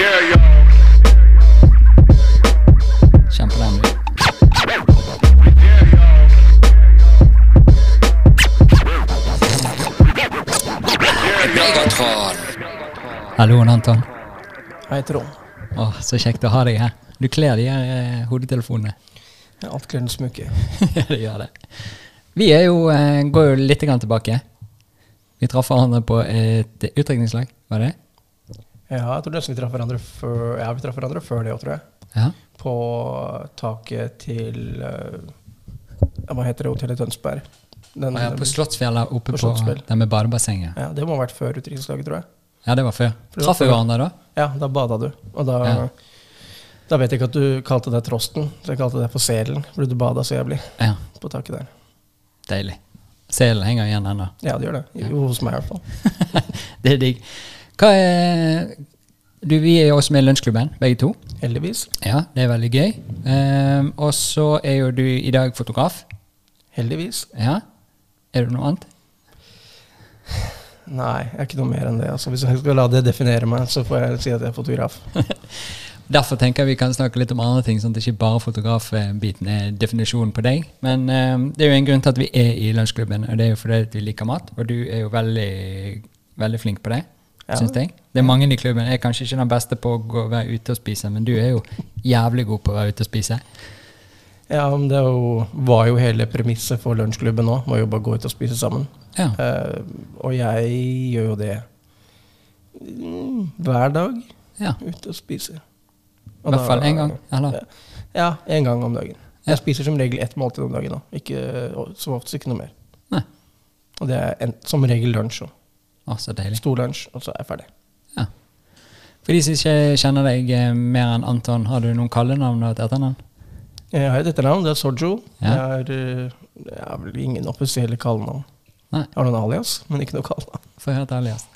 Kjenn på den. Hallo, Anton. Hei, Trond. Åh, så kjekt å ha deg her. Du kler de her eh, hodetelefonene. Alt kler en smukke. Ja, det gjør det. Vi er jo, eh, går jo litt grann tilbake. Vi traff hverandre på et utdrikningslag, var det? Ja, jeg tror nesten vi traff hverandre før Ja, vi traff hverandre før det òg, tror jeg. Ja. På taket til uh, Hva heter det hotellet Tønsberg? Den, ah, ja, på Slottsfjellet oppe På på, Slottsfjell. der med badebassenget. ja, det må ha vært før utenrikslaget, tror jeg. Ja, det var før. For Traff vi hverandre da? Ja, da bada du. Og da Ja. Da vet jeg ikke at du kalte det Trosten, så jeg kalte det for Selen. Fordi du bada så jævlig Ja, på taket der. deilig. Selen henger igjen ennå. Ja, det gjør det. Jo, hos meg i hvert fall. Det er digg. Hva er du, Vi er jo også med i Lunsjklubben, begge to. Heldigvis. Ja, det er veldig gøy. Um, og så er jo du i dag fotograf. Heldigvis. Ja. Er du noe annet? Nei, jeg er ikke noe mer enn det. Altså, hvis jeg skal la det definere meg, så får jeg si at jeg er fotograf. Derfor tenker jeg vi kan snakke litt om andre ting, sånn at ikke bare fotografbiten er definisjonen på deg. Men um, det er jo en grunn til at vi er i Lunsjklubben, og det er jo fordi vi liker mat. Og du er jo veldig, veldig flink på det, Ja. syns jeg. Det er mange i klubben. Jeg er kanskje ikke den beste på å gå, være ute og spise, men du er jo jævlig god på å være ute og spise. Ja, men det jo, var jo hele premisset for lunsjklubben nå. Var jo bare gå ut og spise sammen. Ja. Uh, og jeg gjør jo det mm, hver dag. ja. Ute og spise. I hvert fall én gang. Eller? Ja, én gang om dagen. Ja. Jeg spiser som regel ett måltid om dagen. nå. Ikke, som oftest ikke noe mer. Nei. Og det er en, som regel lunsj òg. Å, så deilig. Stor lunsj, og så er jeg ferdig. Ja. For de som ikke kjenner deg eh, mer enn Anton, har du noen kallenavn og et etternavn? Jeg har et etternavn, det er Sojo. Ja. Jeg har, eh, jeg har vel ingen offisielle kallenavn. Nei. Jeg har noen alias, men ikke noe kallenavn. Få høre et alias.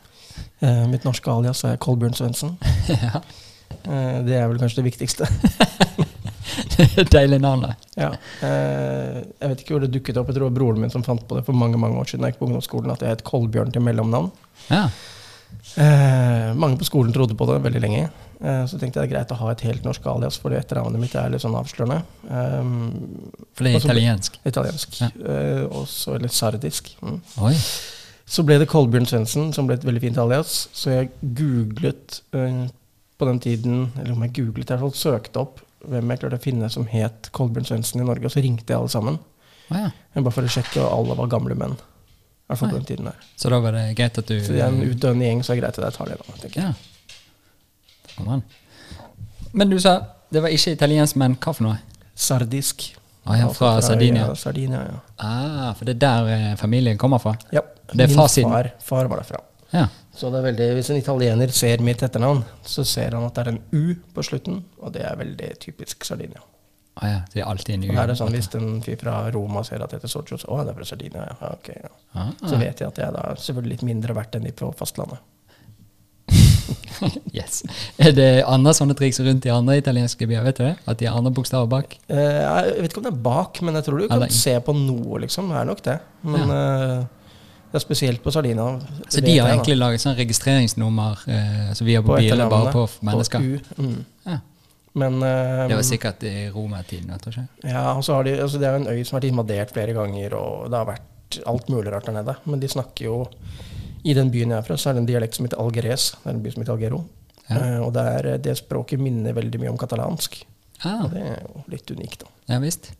Eh, mitt norske alias er Kolbjørn Svendsen. ja. Eh, det er vel kanskje det viktigste. Deilig navn, da. ja. eh, jeg vet ikke hvor det dukket opp. Jeg tror det var broren min som fant på det for mange mange år siden. jeg gikk på ungdomsskolen, At jeg het Kolbjørn til mellomnavn. Ja. Eh, mange på skolen trodde på det veldig lenge. Eh, så tenkte jeg det er greit å ha et helt norsk alias, fordi etternavnet mitt er litt sånn avslørende. Eh, For det er italiensk. italiensk. Ja. Eh, også litt sardisk. Mm. Oi. Så ble det Kolbjørn Svendsen, som ble et veldig fint alias. Så jeg googlet eh, på den tiden, eller om jeg googlet, fall søkte opp hvem jeg klarte å finne som het Kolbjørn Svendsen i Norge, og så ringte jeg alle sammen. Å ja. Bare for å sjekke, og alle var gamle menn. I hvert fall på den tiden der. Så da var det greit at du Så det er en utdøende gjeng, så er det greit at jeg tar det. nå. tenker jeg. Ja. Men du sa det var ikke italiensk, men hva for noe? Sardisk. Ah, ja, fra Sardinia. Ja, Sardinia, ja. Ah, for det er der eh, familien kommer fra? ja. Det er Min far, far var derfra. Ja. Så det er veldig, hvis en italiener ser mitt etternavn, så ser han at det er en U på slutten, og det er veldig typisk Sardinia. Ah, ja, det er alltid en Og U. her er det sånn, Hvis en fyr fra Roma ser at det heter Sorcio, så å, det er fra Sardinia. Ja, ok, ja. Ah, Så vet jeg at jeg da er selvfølgelig litt mindre verdt enn de på fastlandet. yes. Er det andre sånne triks rundt i andre italienske byer? Vet du det? At de har andre bokstaver bak? Eh, jeg vet ikke om det er bak, men jeg tror du kan Eller- se på noe, liksom. Det er nok det. Men Ja. det er spesielt på Sardina. Så de har egentlig laget sånn registreringsnummer eh, vi har på, biler, bare på på på mennesker? U. Mm. Ja. Men eh, Det var sikkert i romertiden, Ja, og så har de, altså Det er jo en øy som har vært invadert flere ganger, og det har vært alt mulig rart der nede. Men de snakker jo I den byen jeg er fra, så er det en dialekt som heter algeres. Det er en by som heter Algero. Ja. Eh, og det, er, det språket minner veldig mye om katalansk. Ah, Og det er jo litt unikt, da. ja visst.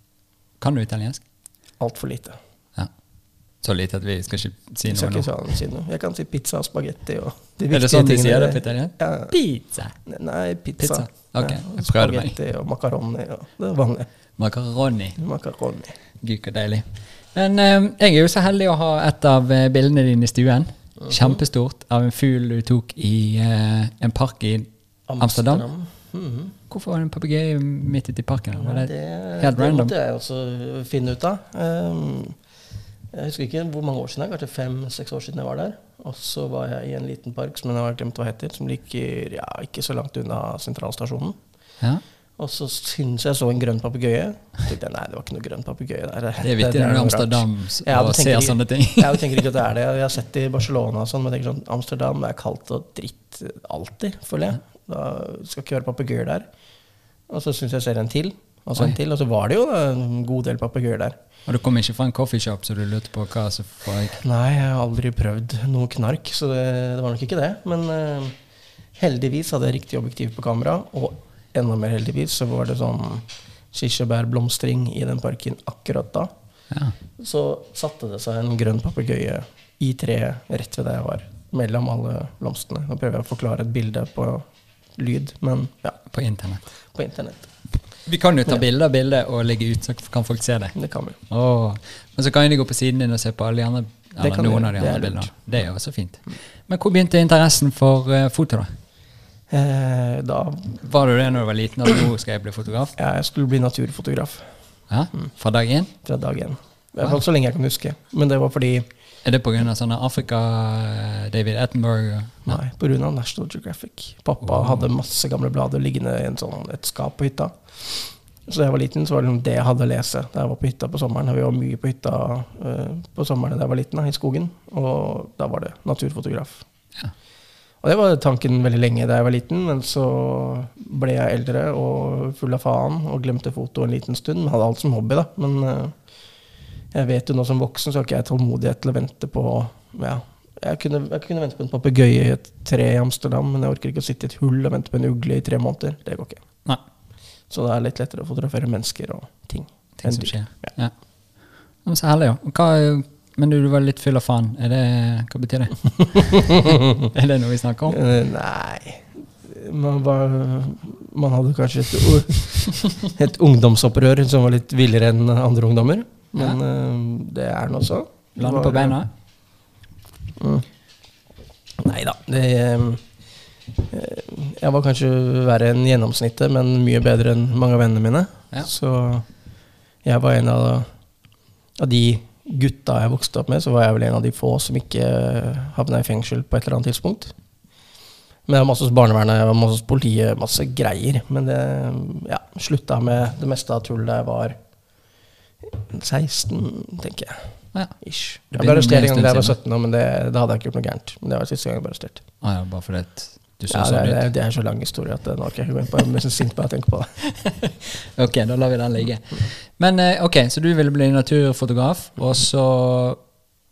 Kan du italiensk? Altfor lite. Så lite at vi skal ikke si noe. Jeg, skal ikke si noe. jeg kan si pizza og spagetti og de Er det sånn de sier det på italiensk? Ja. Pizza. Nei, pizza. Pizza. Ok, Ja, jeg prøvde meg. Spagetti og makaroni. Det er vanlig. Makaroni. Makaroni. Gud, så deilig. Men um, jeg er jo så heldig å ha et av eh, bildene dine i stuen. Mhm. Kjempestort. Av en fugl du tok i uh, en park i Amsterdam. Mhm. Hvorfor var det en papegøye midt ute i parken? Var det, det, helt det random? måtte jeg også finne ut av. Um, jeg husker ikke hvor mange år siden, det kanskje fem-seks år siden jeg var der. Og så var jeg i en liten park som jeg har glemt hva heter, som ligger ja, ikke så langt unna sentralstasjonen. ja? Og så syns jeg så en grønn papegøye. Nei, det var ikke noe grønn papegøye der. Det er viktig når det er. Amsterdam Ja, du ser sånne ting. Jeg tenker ikke at det er det. Jeg har sett det i Barcelona og sånn, men tenker sånn, Amsterdam er kaldt og dritt alltid, føler jeg. Da skal ikke være papegøyer der. Og så syns jeg jeg ser en til, og sånn til, og så var det jo en god del papegøyer der. Og du kom ikke fra en coffeeshop, så du lurte på hva som foregikk? Nei, jeg har aldri prøvd noe knark, så det, det var nok ikke det. Men uh, heldigvis hadde jeg riktig objektiv på kamera, og enda mer heldigvis så var det sånn kirsebærblomstring i den parken akkurat da. Ja. Så satte det seg en grønn papegøye i treet rett ved der jeg var, mellom alle blomstene. Nå prøver jeg å forklare et bilde på lyd, men ja, På internett. på internett. Vi kan jo ta bilde av bildet og legge ut, så kan folk se det. Det kan vi. Åh. Men så kan de gå på siden din og se på alle de andre, eller noen av de andre bildene. Det er jo også fint. Men hvor begynte interessen for uh, foto, da? Eh, da Var du det når du var liten, og nå skal jeg bli fotograf? ja, jeg skulle bli naturfotograf Ja? Fra dag én? fra dag én. I hvert fall så lenge jeg kan huske. Men det var fordi Er det pga. sånne Afrika, David Attenborough? Nei, pga. National Geographic. Pappa oh. hadde masse gamle blader liggende i en sånn, et skap på hytta. Så da jeg var liten, så var det liksom det jeg hadde å lese da jeg var på hytta på sommeren. Vi var mye på hytta uh, på sommeren da jeg var liten, da, i skogen. Og da var det naturfotograf. Ja. Og det var tanken veldig lenge da jeg var liten, men så ble jeg eldre og full av faen og glemte foto en liten stund. Men hadde alt som hobby, da. Men eh, jeg vet jo nå som voksen så har ikke jeg tålmodighet til å vente på ja, jeg kunne, jeg kunne vente på en papegøye i et tre i Amsterdam, men jeg orker ikke å sitte i et hull og vente på en ugle i tre måneder. Det går ikke. Nei. Så det er litt lettere å fotografere mennesker og ting. Ting som skjer. Ja. Ja. Så herlig, jo. Hva, men du, du var litt full av faen. Det, hva betyr det? er det noe vi snakker om? Eh, nei man, var, man hadde kanskje et, et ungdomsopprør som var litt villere enn andre ungdommer. Men uh, det er nå så. Lande på beina? Mm. Nei da. Det eh, Jeg var kanskje verre enn gjennomsnittet, men mye bedre enn mange av vennene mine. Ja. Så jeg var en av, av de gutta jeg vokste opp med, så var jeg vel en av de få som ikke havna i fengsel på et eller annet tidspunkt. Men jeg var masse hos barnevernet, jeg var masse hos politiet, masse greier. Men det ja, slutta med det meste av tullet da jeg var 16, tenker jeg. Ja. Ish. Jeg ble arrestert en gang da jeg var 17 år, men det, da hadde jeg ikke gjort noe gærent. Men det var siste gang jeg ble arrestert. Ah, ja, bare for det du så Ja, det, sånn ut? det er så lang historie at nå kan jeg ikke gå inn på. Jeg blir så sint bare jeg tenker på det. Ok, da lar vi den ligge. Men eh, ok, så du ville bli naturfotograf, og så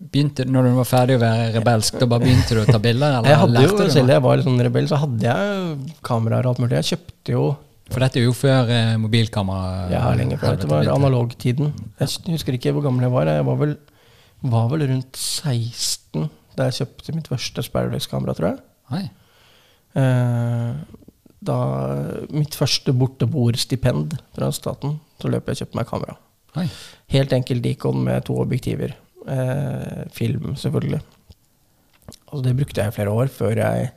begynte når du var ferdig å være rebelsk, da bare begynte du å ta bilder? Eller Jeg hadde jo, Selv jeg var litt sånn rebell, så hadde jeg kameraer og alt mulig. Jeg kjøpte jo For dette er jo før eh, mobilkamera. ja, lenge før. Det var analogtiden. Jeg husker ikke hvor gammel jeg var. Jeg var vel, var vel rundt 16 da jeg kjøpte mitt første Sparrows-kamera, tror jeg. Eh, da mitt første borteboerstipend fra staten, så løp jeg og kjøpte meg kamera. Hei. Helt enkel Dicon med to objektiver. Eh, film, selvfølgelig. Altså, det brukte jeg i flere år før jeg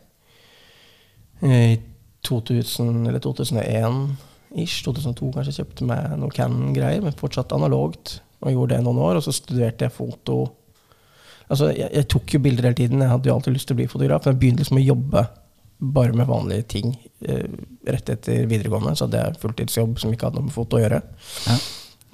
eh, i 2000 eller 2001-ish, 2002 kanskje, kjøpte meg noe Cannon-greier, men fortsatt analogt. Og gjorde det noen år, og så studerte jeg foto. Altså, jeg, jeg tok jo bilder hele tiden, jeg hadde jo alltid lyst til å bli fotograf. Men jeg begynte liksom å jobbe bare med vanlige ting eh, rett etter videregående. Så hadde jeg fulltidsjobb som ikke hadde noe med foto å gjøre. Ja.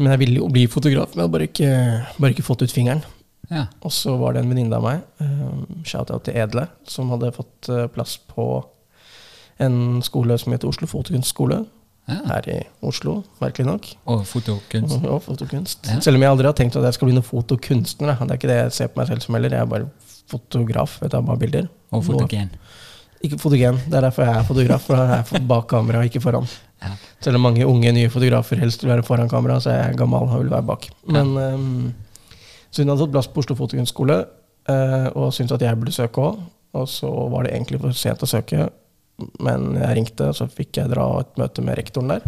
Men jeg ville jo bli fotograf, men jeg hadde bare ikke, bare ikke fått ut fingeren. Ja. Og så var det en venninne av meg, um, shout-out til Edle, som hadde fått eh, plass på en skole som heter Oslo Fotokunstskole. ja. Her i Oslo, merkelig nok. Og fotokunst. Og, og fotokunst. Ja. Selv om jeg aldri har tenkt at jeg skal bli noen fotokunstner. Det er ikke det jeg ser på meg selv som heller. Jeg er bare fotograf. Jeg tar bare bilder. Og fotogen. Ikke fotogen. Det er derfor jeg er fotograf. For jeg er bak kamera, ikke foran. Ja. Selv om mange unge, nye fotografer helst vil være foran kamera, så er jeg gammel og vil være bak. Men um, Så hun hadde fått plass på Oslo Fotokunstskole uh, og syntes at jeg burde søke òg. Og så var det egentlig for sent å søke, men jeg ringte, så fikk jeg dra et møte med rektoren der.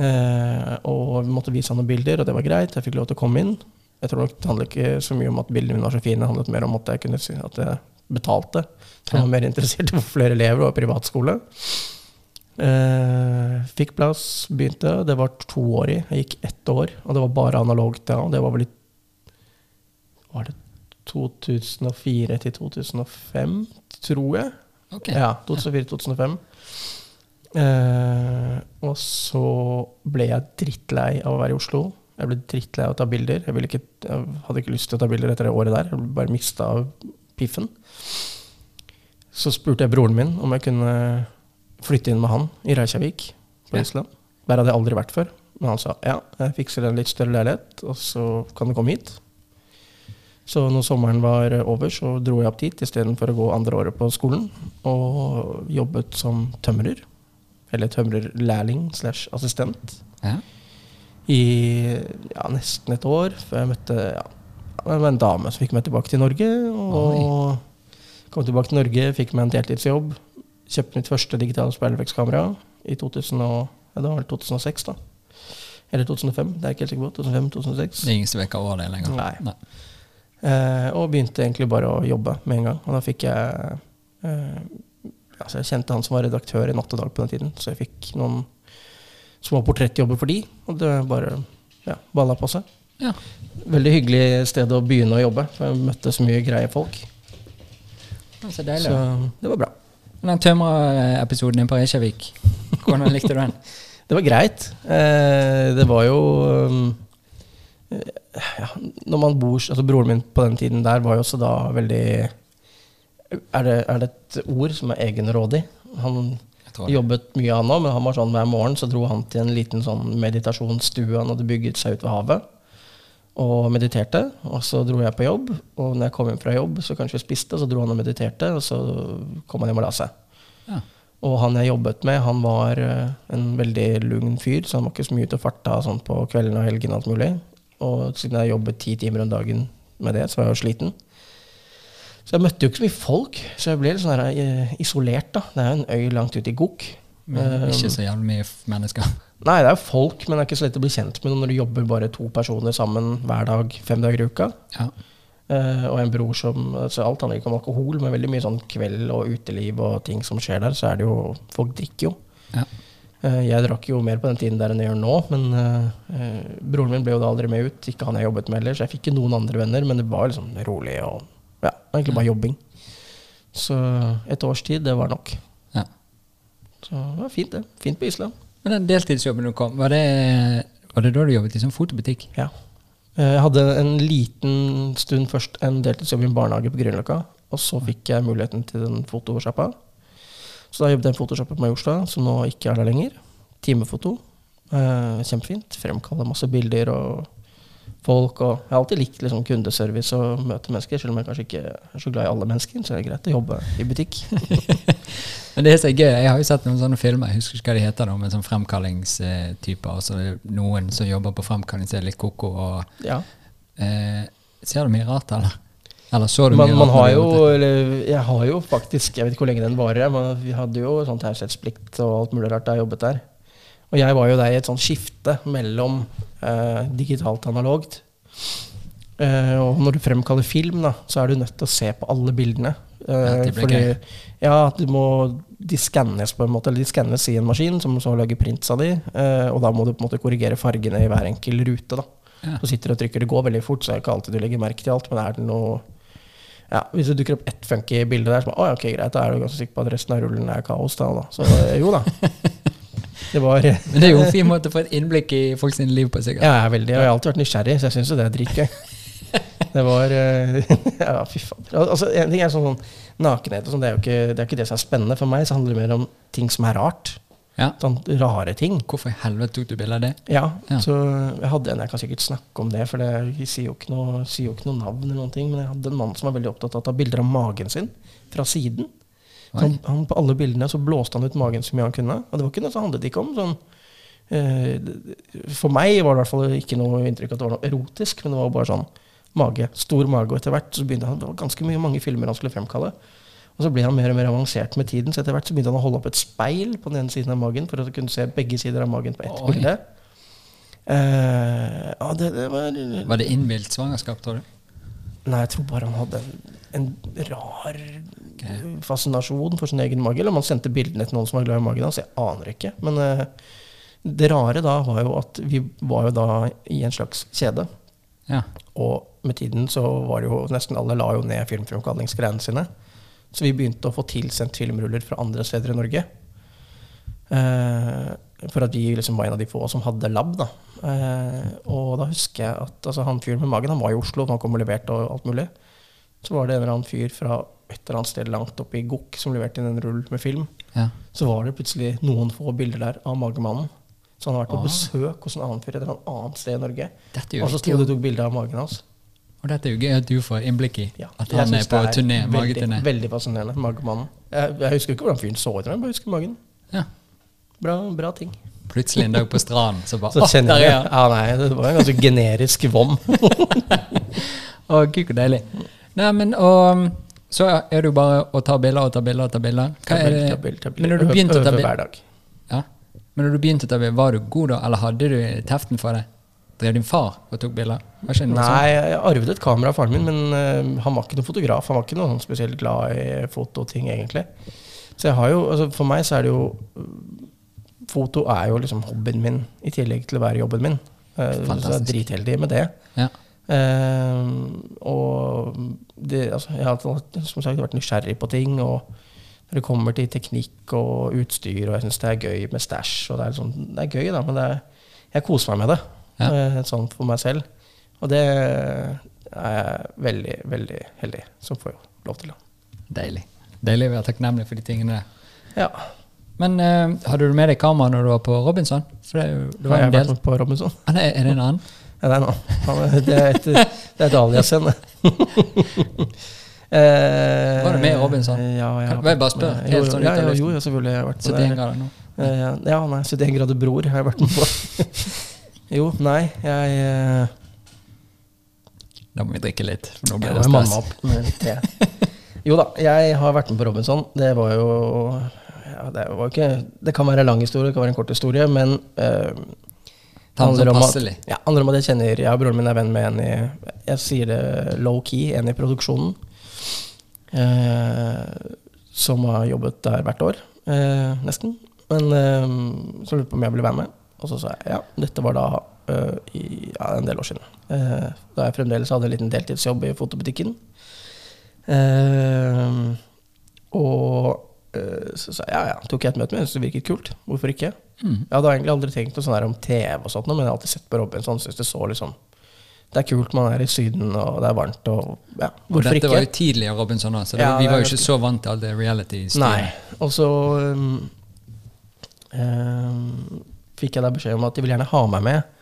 Eh, og vi måtte vise han noen bilder, og det var greit. Jeg fikk lov til å komme inn. Jeg tror nok Det handlet ikke så mye om at bildene mine var så fine, det handlet mer om at jeg kunne si at jeg betalte. Så jeg var mer interessert i flere elever og privatskole. Eh, fikk plass, begynte. Det var to år i. Jeg gikk ett år, og det var bare analogt da. Det var vel i Var det 2004 til 2005, tror jeg. Ok. Ja, 2004-2005. Eh, og så ble jeg drittlei av å være i Oslo. Jeg ble drittlei av å ta bilder. Jeg, ville ikke, jeg hadde ikke lyst til å ta bilder etter det året der. Jeg ble bare mista piffen. Så spurte jeg broren min om jeg kunne flytte inn med han i Reykjavik på Ja. Island. Der hadde jeg aldri vært før. Men han sa ja, jeg fikser en litt større leilighet, og så kan du komme hit. Så når sommeren var over, så dro jeg opp dit istedenfor å gå andre året på skolen. Og jobbet som tømrer. Eller tømrerlærling slash assistent. Ja. I ja, nesten et år, før jeg møtte ja, en dame som fikk meg tilbake til Norge. Og kom tilbake til Norge, fikk meg en deltidsjobb. Kjøpte mitt første digitale speilvekstkamera i 2000 og, ja, det var 2006. da. Eller 2005, det er jeg ikke helt sikker på. 2005-2006. Det er ingen som vet hva år det er lenger. Nei. Eh, og begynte egentlig bare å jobbe med en gang. Og da fikk jeg eh, altså Jeg kjente han som var redaktør i Natt og Dag på den tiden, så jeg fikk noen små portrettjobber for de, og det bare ja, balla på seg. Ja. Veldig hyggelig sted å begynne å jobbe, for jeg møtte så mye greie folk. Så deilig. Så det var bra. Den tømrerepisoden din på Reykjavik, hvordan likte du den? Det var greit. Eh, det var jo um, eh, ja, Når man bor altså Broren min på den tiden der var jo også da veldig Er det, er det et ord som er egenrådig? Han Jeg jobbet mye han òg, men han var sånn hver morgen så dro han til en liten sånn meditasjonsstue han hadde bygget seg ut ved havet. Og mediterte. Og så dro jeg på jobb, og når jeg kom hjem fra jobb, så kanskje vi spiste, så dro han og mediterte, og så kom han hjem og la seg. Ja. Og han jeg jobbet med, han var eh, en veldig lugn fyr, så han var ikke så mye ute og farta sånn på kveldene og helgene og alt mulig. Og siden jeg jobbet ti timer om dagen med det, så var jeg jo sliten. Så jeg møtte jo ikke så mye folk, så jeg ble litt sånn her, eh, isolert, da. Det er jo en øy langt ute i Gok. Men Eh, ikke så jævlig mye mennesker. Nei, det er jo folk, men det er ikke så lett å bli kjent med noen når du jobber bare to personer sammen hver dag, fem dager i uka. Ja. Uh, og en bror som altså Alt handler ikke om alkohol, men veldig mye sånn kveld og uteliv og ting som skjer der, så er det jo Folk drikker jo. Ja. Eh, jeg drakk jo mer på den tiden der enn jeg gjør nå, men eh, eh, broren min ble jo da aldri med ut. Ikke han jeg jobbet med heller, så jeg fikk ikke noen andre venner, men det var liksom rolig og ja, egentlig bare jobbing. Så et års tid, det var nok. Ja. Så det var fint, det. Fint på Island. Men den deltidsjobben du kom, var det, var det da du jobbet i sånn fotobutikk? Ja. Eh, Jeg hadde en liten stund først en deltidsjobb i en barnehage på Grünerløkka. Og så fikk jeg muligheten til den fotosjappa. Så da jobbet jeg i photoshop på Majorstua, som nå ikke er der lenger. Timefoto. Eh, kjempefint. Fremkaller masse bilder og folk. Og jeg har alltid likt liksom, kundeservice og møte mennesker, selv om jeg kanskje ikke er så glad i alle mennesker. Så er det greit å jobbe i butikk. Men det er så gøy, Jeg har jo sett noen sånne filmer, jeg husker ikke hva de heter, da, med sånn fremkallingstyper. Og så er det noen som jobber på fremkalling som er litt koko. Og, Ja. eh, ser du mye rart, eller? Eller Man, man har jo, eller jeg har jo faktisk, jeg vet ikke hvor lenge den varer, men vi hadde jo sånn taushetsplikt og alt mulig rart da jeg jobbet der. Og jeg var jo der i et sånt skifte mellom eh, digitalt og analogt. Eh, og når du fremkaller film, da, så er du nødt til å se på alle bildene. Eh, Ja, fordi, ja, du må, de skannes på en måte, eller de skannes i en maskin som så lager prints av de, eh, og da må du på en måte korrigere fargene i hver enkel rute. da. Ja. Så sitter du og trykker. Det går veldig fort, så er det ikke alltid du legger merke til alt. Men er det noe ja, Hvis det dukker opp ett funky bilde der, så bare, ok, greit, da er du ganske sikker på at resten av rullen er kaos. da, da. Så eh, jo da. Det var Men det er jo en fin måte å få et innblikk i folks liv på, sikkert. Ja, veldig, og jeg har alltid vært nysgjerrig, så jeg syns jo det er dritgøy. Det var eh, Ja, fy fader. Altså, en ting er sånn, sånn nakenhet og sånn, det er jo det, er ikke det som er spennende. For meg så handler det mer om ting som er rart. Ja. Sånn rare ting. Hvorfor i helvete tok du bilde av det? Ja, Ja. så jeg hadde en, jeg kan sikkert snakke om det, for det jeg sier jo ikke noe, jo ikke noe navn eller noen ting, men jeg hadde en mann som var veldig opptatt av å ta bilder av magen sin fra siden. Han, han, på alle bildene så blåste han ut magen så mye han kunne, og det var ikke noe som handlet ikke om sånn eh, For meg var det i hvert fall ikke noe inntrykk at det var noe erotisk, men det var bare sånn mage, stor mage, og etter hvert så begynte han, det var ganske mye mange filmer han skulle fremkalle. Og så ble han mer og mer avansert med tiden, så etter hvert så begynte han å holde opp et speil på den ene siden av magen for å kunne se begge sider av magen på ett Oi. bilde. Eh, ja, det, det var Var det innbilt svangerskap, tror du? Nei, jeg tror bare han hadde en, en rar fascinasjon for sin egen mage. Eller om han sendte bildene til noen som var glad i magen hans. Jeg aner ikke. Men eh, det rare da var jo at vi var jo da i en slags kjede. Ja. Og med tiden så var det jo nesten alle la jo ned filmfremkallingsgreiene sine. Så vi begynte å få tilsendt filmruller fra andre steder i Norge. Eh, for at vi liksom var en av de få som hadde lab. da. Eh, og da husker jeg at altså, han fyren med magen han var i Oslo, da han kom og leverte og alt mulig. Så var det en eller annen fyr fra et eller annet sted langt oppe i Gokk som leverte inn en rull med film. Ja. så var det plutselig noen få bilder der av Magemannen. Så han har vært på Ah. besøk hos en annen fyr et eller annet sted i Norge. Og så sto det og tok bilde av magen hans. Og dette er jo gøy at du får innblikk i. Ja, At han er på er turné, veldig, mageturné. Veldig fascinerende. Magemannen. Jeg, jeg husker ikke hvordan fyren så ut, men jeg bare husker magen. Ja. Bra, bra ting. Plutselig en dag på stranden, så bare Så Å, der jeg er han! Ja, nei, det var en ganske generisk vom. Å, gud, så deilig. Nei, men og så er det jo bare å ta bilder og ta bilder og ta bilder. Hva er det? Ta bilder, ta bilder. Men når du begynte å ta bilder hver dag. ja. Men når du begynte å ta bilder, var du god da, eller hadde du teften for det? Drev din far som tok ikke Nei, jeg arvet et kamera av faren min, men uh, han var ikke noen fotograf. Han var ikke noe sånn spesielt glad i fototing, egentlig. Så jeg har jo, altså For meg så er det jo Foto er jo liksom hobbyen min, i tillegg til å være jobben min. Uh, så jeg er dritheldig med det. Ja. Uh, og det, altså, jeg har som sagt vært nysgjerrig på ting. Og når det kommer til teknikk og utstyr, og jeg syns det er gøy med stæsj Det er, sånn, det er gøy, da, men det er, jeg koser meg med det. Ja. sånn for meg selv. Og det er jeg veldig, veldig heldig som får lov til. Deilig. Deilig å være takknemlig for de tingene der. Ja. Men uh, hadde du med deg kamera når du var på Robinson? For det, jo- det Har var jeg en vært på Robinson? Ah, nei, er det en annen? Ja, det er en er- Det er et, det er et alias igjen, det. Eh, Var du med Robinson? Ja, jeg Kan jeg bare spørre? spør, Jo, sånn ja, ja, luften. jo, selvfølgelig. selvfølgelig har vært med 71 grader nå? Eh, ja, nei, 71 grader bror har jeg vært med på. jo, nei, jeg eh, Da må vi drikke litt. For nå blir det stress. opp med litt te. Jo da, jeg har vært med på Robinson. Det var jo ja, det, var ikke, det kan være en lang historie, det kan være en kort historie, men eh, det handler om at-. Ja, handler om at jeg kjenner Jeg og broren min er venn med en i Jeg sier det low-key, en i produksjonen. Eh, som har jobbet der hvert år, eh, nesten. Men eh, så lurte på om jeg ville være med. Og så sa jeg ja. Dette var da uh, i ja, en del år siden. Uh, da jeg fremdeles hadde en liten deltidsjobb i fotobutikken. Uh, og så sa jeg ja, ja. Tok jeg et møte med henne, så det virket kult. Hvorfor ikke? Mm. Jeg hadde egentlig aldri tenkt noe sånn her om TV, og sånt, men jeg har alltid sett på Robinson. Synes det så liksom Det er kult, man er i Syden, og det er varmt, og ja, Og dette ikke? var jo tidligere Robinson òg, så det, Ja, vi var jo ikke så vant til all det reality-styret. Nei. Og så um, um, fikk jeg da beskjed om at de vil gjerne ha meg med,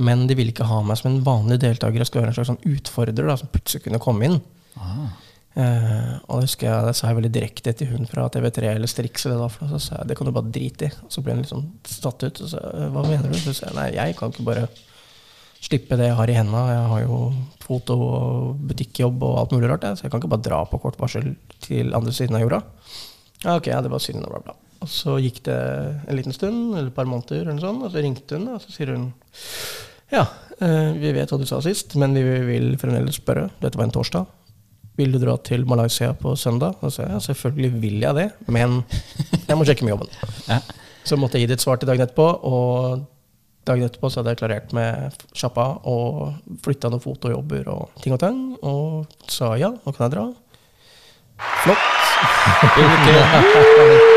men de vil ikke ha meg som en vanlig deltaker. Jeg skal være en slags sånn utfordrer da, som plutselig kunne komme inn. Ah. Eh, og det husker jeg, det sa jeg veldig direkte til hun fra TV3 eller Strix. Eller da, så sa jeg det kan du bare drite i. Og så ble hun liksom satt ut. Og så sa hva mener du? Så sa jeg nei, jeg kan ikke bare slippe det jeg har i henda. Jeg har jo foto og butikkjobb og alt mulig rart. Så jeg kan ikke bare dra på kort varsel til andre siden av jorda. Ja, ok, ja, det var synd, og bla, bla. Og så gikk det en liten stund, eller et par måneder, eller noe sånt, og så ringte hun, og så sier hun ja, eh, vi vet hva du sa sist, men vi vil fremdeles spørre. Dette var en torsdag. Vil du dra til Malaysia på søndag? Og så sa ja, selvfølgelig vil jeg det, men jeg må sjekke med jobben. Ja. Så måtte jeg gi det et svar til dagen etterpå, og dagen etterpå så hadde jeg klarert med sjappa og flytta noen fotojobber og ting og tang, og sa ja, nå kan jeg dra. Flott.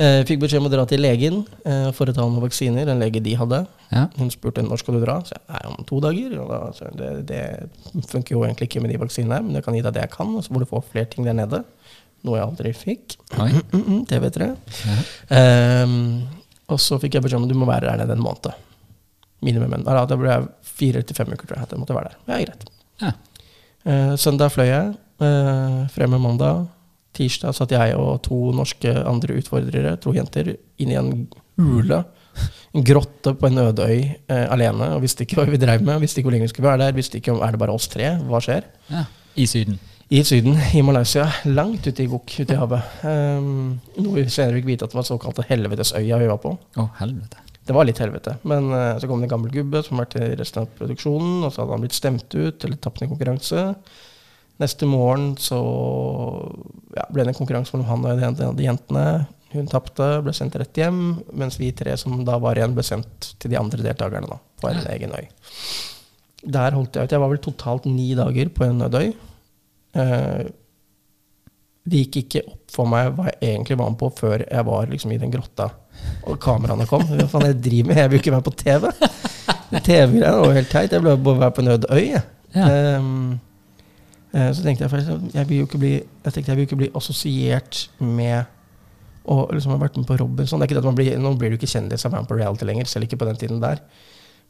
Eh, Fikk beskjed om å dra til legen eh, for å ta noen vaksiner. En lege de hadde. Ja. Hun spurte når skal du dra. Så jeg, nei, om to dager. Da, så det, det funker jo egentlig ikke med de vaksinene, men jeg kan gi deg det jeg kan, og så får du få flere ting der nede. Noe jeg aldri fikk. Mm, Mm, mm, TV3. Ja. Eh, og så fikk jeg beskjed om at du må være der nede en måned. Minimum. en- da ble jeg fire til fem uker, tror jeg. jeg måtte være der. Ja, greit. Ja. Eh, søndag fløy jeg. Uh, fremme mandag. Tirsdag satt jeg og to norske andre utfordrere, to jenter, inn i en hule. En grotte på en øde øy eh, alene. og Visste ikke hva vi drev med, visste ikke hvor lenge vi skulle være der. Visste ikke om er det bare oss tre. Hva skjer? ja. I Syden. I Syden, i Malaysia. Langt ute i Gok, ute i havet. Um, noe vi senere fikk vite at det var såkalte helvetesøya vi var på. Å, helvete. Det var litt helvete. Men uh, så kom det en gammel gubbe som var til resten av produksjonen, og så hadde han blitt stemt ut eller tapt en konkurranse. Neste morgen så ja, ble det en konkurranse mellom han og en av de jentene. Hun tapte, ble sendt rett hjem, mens vi tre som da var igjen, ble sendt til de andre deltakerne da, på en egen øy. Der holdt jeg ut. Jeg var vel totalt ni dager på en nødøy. Eh, det gikk ikke opp for meg hva jeg egentlig var med på før jeg var liksom i den grotta og kameraene kom. Hva faen jeg driver med? Jeg vil ikke være på TV. TV-greiene var jo helt teit. Jeg ble bare på en øde øy. Ja. Eh, så tenkte jeg faktisk jeg vil jo ikke bli Jeg tenkte jeg vil ikke bli assosiert med å liksom ha vært med på Robinson. Det er ikke det at man blir, nå blir du ikke kjendis av Man på reality lenger, selv ikke på den tiden der.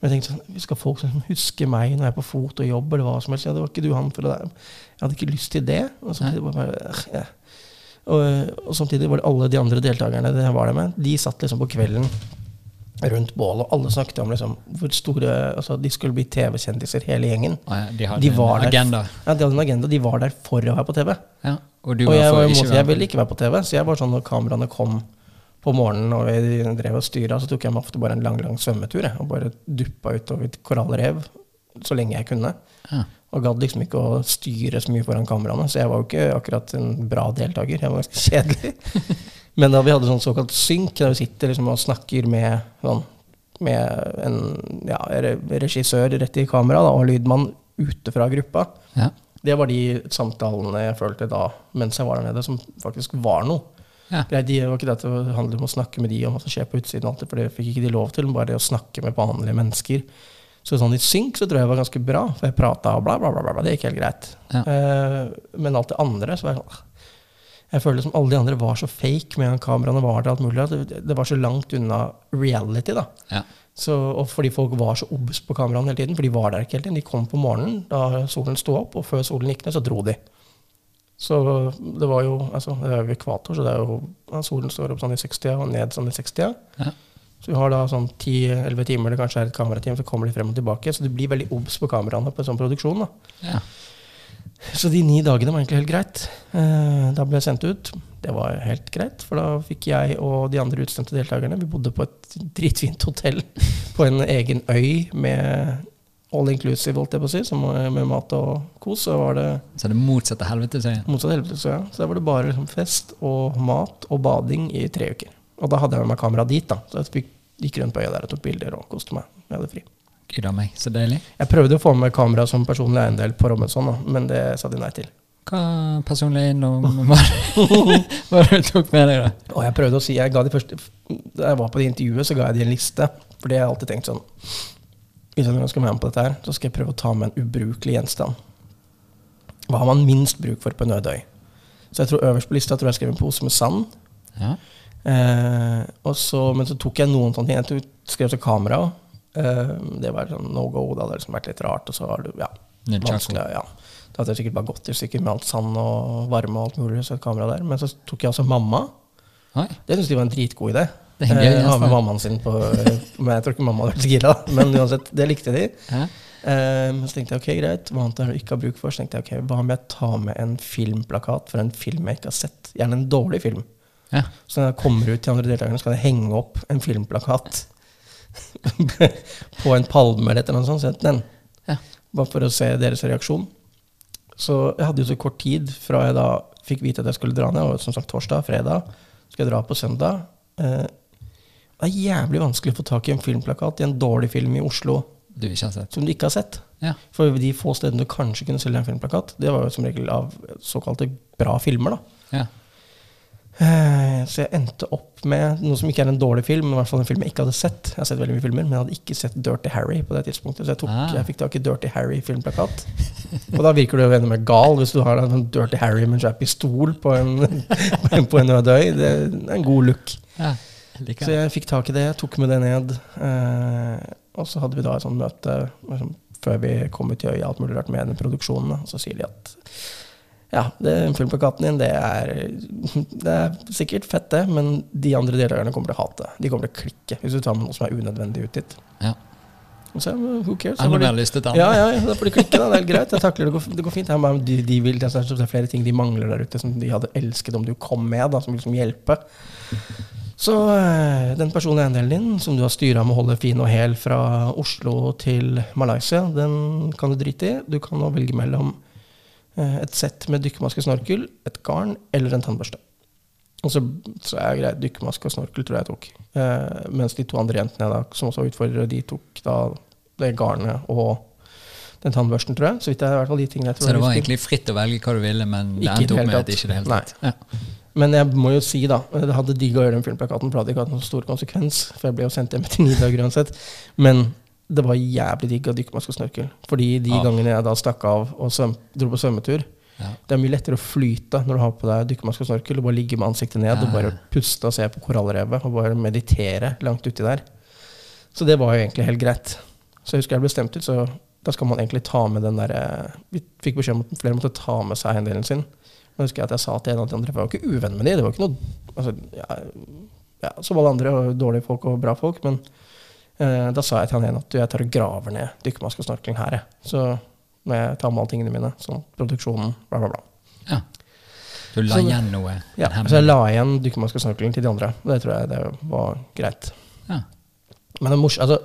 Men jeg tenkte sånn, Skal folk huske meg når jeg er på fot og jobb, eller hva som helst? Ja, det var ikke du han for det der. Jeg hadde ikke lyst til det. Og samtidig, bare, øh, ja. og, og samtidig var det alle de andre deltakerne det var der med, de satt liksom på kvelden rundt bålet, alle snakket om liksom hvor store altså De skulle bli TV-kjendiser, hele gjengen. Ja, de hadde De en en der. agenda. Ja, De hadde en agenda, de var der for å være på TV. Ja. Og du Og jeg, var være jeg ville ikke være på TV, så jeg var sånn når kameraene kom på morgenen og vi drev og styra, så tok jeg meg ofte bare en lang lang svømmetur. Jeg, og bare duppa utover et korallrev så lenge jeg kunne. Ja. Og gadd liksom ikke å styre så mye foran kameraene, så jeg var jo ikke akkurat en bra deltaker. Jeg var ganske kjedelig. Men da vi hadde sånn såkalt synk, der vi sitter liksom og snakker med, sånn, med en ja, regissør rett i kamera da, og lydmann ute fra gruppa, Ja. det var de samtalene jeg følte da mens jeg var der nede, som faktisk var noe. Ja. De, det var ikke det at det handlet om å snakke med de om hva som skjer på utsiden, alltid, for det fikk ikke de lov til, men bare det å snakke med vanlige mennesker. Så sånn i synk så tror jeg det var ganske bra, for jeg prata og bla, bla, bla, bla. Det gikk helt greit. Ja. Uh, men alt det andre så var jeg sånn Jeg føler som alle de andre var så fake med kameraene var der, alt mulig, det, det var så langt unna reality, da. Ja. Så, og fordi folk var så obs på kameraene hele tiden, for de var der ikke hele tiden. De kom på morgenen da solen sto opp, og før solen gikk ned, så dro de. Så det var jo altså, Det er jo ekvator, så det er jo ja, solen står opp sånn i 60 og ned sånn i 60 Ja. Så vi har da sånn 10-11 timer, eller kanskje er et kamerateam, så kommer de frem og tilbake. Så du blir veldig obs på kameraene på en sånn produksjon. da. Ja. Så de ni dagene var egentlig helt greit. Eh, da ble jeg sendt ut. Det var helt greit, for da fikk jeg og de andre utstemte deltakerne Vi bodde på et dritfint hotell på en egen øy med all inclusive, holdt jeg på å si, som med mat og kos. Så var det Så det motsatte helvete, sier motsatt helvete, så ja. Så da var det bare liksom fest og mat og bading i tre uker. Og da hadde jeg med meg kamera dit, da. Så jeg fikk, gikk rundt på øya der og tok bilder og koste meg. Jeg hadde fri. Gud a meg, så deilig. Jeg prøvde å få med kamera som personlig eiendel på Robinson, men det sa de nei til. Hva personlig eiendom var det du tok med deg, da? Og jeg prøvde å si, jeg ga de første Da jeg var på det intervjuet, så ga jeg de en liste. For det har jeg alltid tenkt sånn Hvis jeg skal være med på dette her, så skal jeg prøve å ta med en ubrukelig gjenstand. Hva har man minst bruk for på øde? Så jeg tror øverst på lista tror jeg skrev en pose med sand. Ja. Eh, så, men så tok jeg noen sånne ting. Jeg skrev til kamera. Eh, det var sånn no go. Det hadde liksom vært litt rart. Og så har du, ja, vanskelig, ja. Det hadde jeg sikkert bare gått i stykker med alt sand og varme og alt mulig. Så et kamera der. Men så tok jeg også mamma. Oi. Det syntes de var en dritgod idé. Det er Eh, ha gjenstand. med mammaen sin på Men jeg tror ikke mamma hadde vært så gira. Men uansett, det likte de. Ja. Eh, så tenkte jeg ok, greit, hva annet har jeg ikke har bruk for? Så tenkte jeg ok, hva om jeg tar med en filmplakat for en film jeg ikke har sett? Gjerne en dårlig film. Ja. Så når jeg kommer ut til andre deltakerne, så kan jeg henge opp en filmplakat på en palme eller et eller annet sånt. Den, Ja. Bare for å se deres reaksjon. Så jeg hadde jo så kort tid fra jeg da fikk vite at jeg skulle dra ned. Og som sagt torsdag, fredag. Skal jeg dra på søndag. Eh, det er jævlig vanskelig å få tak i en filmplakat i en dårlig film i Oslo Du som du ikke har sett. Ja. For de få stedene du kanskje kunne selge en filmplakat, det var jo som regel av såkalte bra filmer. da. ja. Eh, Så jeg endte opp med noe som ikke er en dårlig film, men i hvert fall en film jeg ikke hadde sett. Jeg har sett veldig mye filmer, men jeg hadde ikke sett Dirty Harry på det tidspunktet. Så jeg, tok, Ah. jeg fikk tak i Dirty Harry-filmplakat. Og da virker du jo enda mer gal hvis du har en sånn Dirty Harry med en svær pistol på en, på en øde øy. Det er en god look. ja. Jeg Så jeg fikk tak i det, tok med det ned. Eh, og så hadde vi da et sånt møte liksom, før vi kom ut i øya, alt mulig rart med den produksjonen. Og Så sier de at ja, det, filmplakaten din, det er, det er sikkert fett, det, men de andre deltakerne kommer til å hate. De kommer til å klikke hvis du tar med noe som er unødvendig ut dit. Ja. Så, who cares? Jeg har får de- mer lystete. ja, ja, ja, da får de klikke, da. Det er greit. Jeg takler det. Går, det går fint. Bare, de, de vil, det, er, er flere ting de mangler der ute som de hadde elsket om du kom med, da, som vil liksom hjelpe. Så eh, den personlige eiendelen din, som du har styra med å holde fin og hel fra Oslo til Malaysia, den kan du drite i. Du kan nå velge mellom eh, et sett med dykkermaske-snorkel, et garn eller en tannbørste. Og så, så er greit, dykkermaske og snorkel tror jeg jeg tok. Eh, mens de to andre jentene da, som også var utfordrere, de tok da det garnet og den tannbørsten, tror jeg. Så vidt jeg i hvert fall de tingene jeg tror Så det var egentlig fritt å velge hva du ville, men det endte opp med at ikke det hele tatt. Ja. Men jeg må jo si, da Det hadde digga å gjøre den filmplakaten, for det hadde ikke hatt noen stor konsekvens. For jeg ble jo sendt hjem etter ni dager uansett. Men det var jævlig digg å dykke maske og snorkel. Fordi de Ja. gangene jeg da stakk av og svøm, dro på svømmetur, Ja. Det er mye lettere å flyte når du har på deg dykkermaske og snorkel og bare ligge med ansiktet ned og bare puste og se på korallrevet og bare meditere langt uti der. Så det var jo egentlig helt greit. Så jeg husker jeg ble stemt ut, så da skal man egentlig ta med den derre Vi fikk beskjed om at flere måtte ta med seg eiendelen sin. Og husker jeg at jeg sa til en av de andre, for jeg var ikke uvenn med de, det var ikke noe altså, ja, ja, Som alle andre, dårlige folk og bra folk, men eh, da sa jeg til han igjen at du, jeg tar og graver ned dykkermaske og snorkling her, jeg. Så når jeg tar med alle tingene mine, sånn produksjonen, bla, bla, bla. Ja. Du la Så- igjen noe? Ja, så jeg la igjen dykkermaske og snorkling til de andre. og Det tror jeg det var greit. Ja. Men det, mors altså,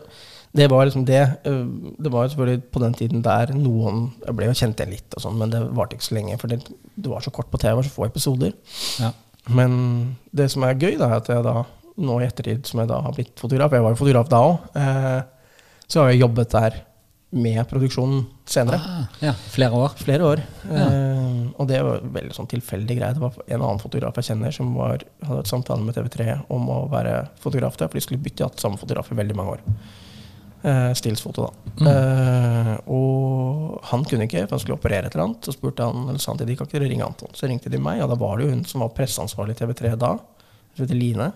det var liksom det. øh, Det var jo selvfølgelig på den tiden der noen Jeg ble jo kjent igjen litt, og sånn, men det varte ikke så lenge. For det, det var så kort på TV, det var så få episoder. Ja. Men det som er gøy, da, er at jeg da, nå i ettertid som jeg da har blitt fotograf Jeg var jo fotograf da òg. Eh, så har jeg jobbet der med produksjonen senere. Ah, ja. Flere år? Flere år. Ja. Eh, og det var veldig sånn tilfeldig greie. Det var en annen fotograf jeg kjenner som var, hadde et samtale med TV3 om å være fotograf der, for de skulle bytte hatt samme fotograf i veldig mange år. Eh, Stillsfoto, da. Mm. Eh, og han kunne ikke, for han skulle operere et eller annet. Så spurte han, eller sa han til de kan ikke ringe Anton. Så ringte de meg, og da var det jo hun som var presseansvarlig i TV3 da. Hun heter Line.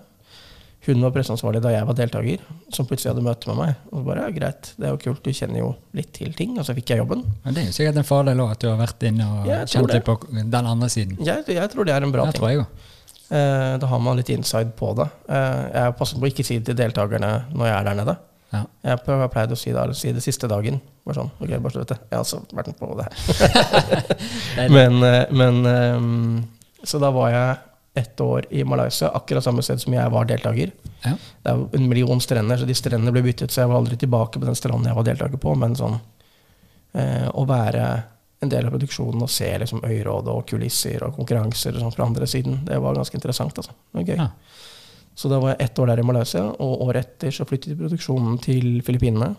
Hun var presseansvarlig da jeg var deltaker, som plutselig hadde møte med meg. Og bare, ja, greit, det er jo kult, du kjenner jo litt til ting. Og så fikk jeg jobben. Men det er jo sikkert en fordel òg, at du har vært inne og jeg kjent litt på den andre siden. Jeg, jeg tror det er en bra Det ting. tror jeg også. Eh, da har man litt inside på det. Eh, jeg passer på å ikke si det til deltakerne når jeg er der nede. Ja. Jeg har pleid å si det, si det siste dagen. Bare sånn, ok, bare så du det. Jeg har også vært med på det her. men, eh, men eh, Så da var jeg ett år i Malaysia, akkurat samme sted som jeg var deltaker. Ja. Det er en million strender, så de strendene ble byttet, så jeg var aldri tilbake på den stranden jeg var deltaker på. Men sånn eh, å være en del av produksjonen og se liksom øyråd og kulisser og konkurranser og sånn fra andre siden, det var ganske interessant. altså. Gøy. Ja. Så da var jeg ett år der i Malaysia, og året etter så flyttet produksjonen til Filippinene.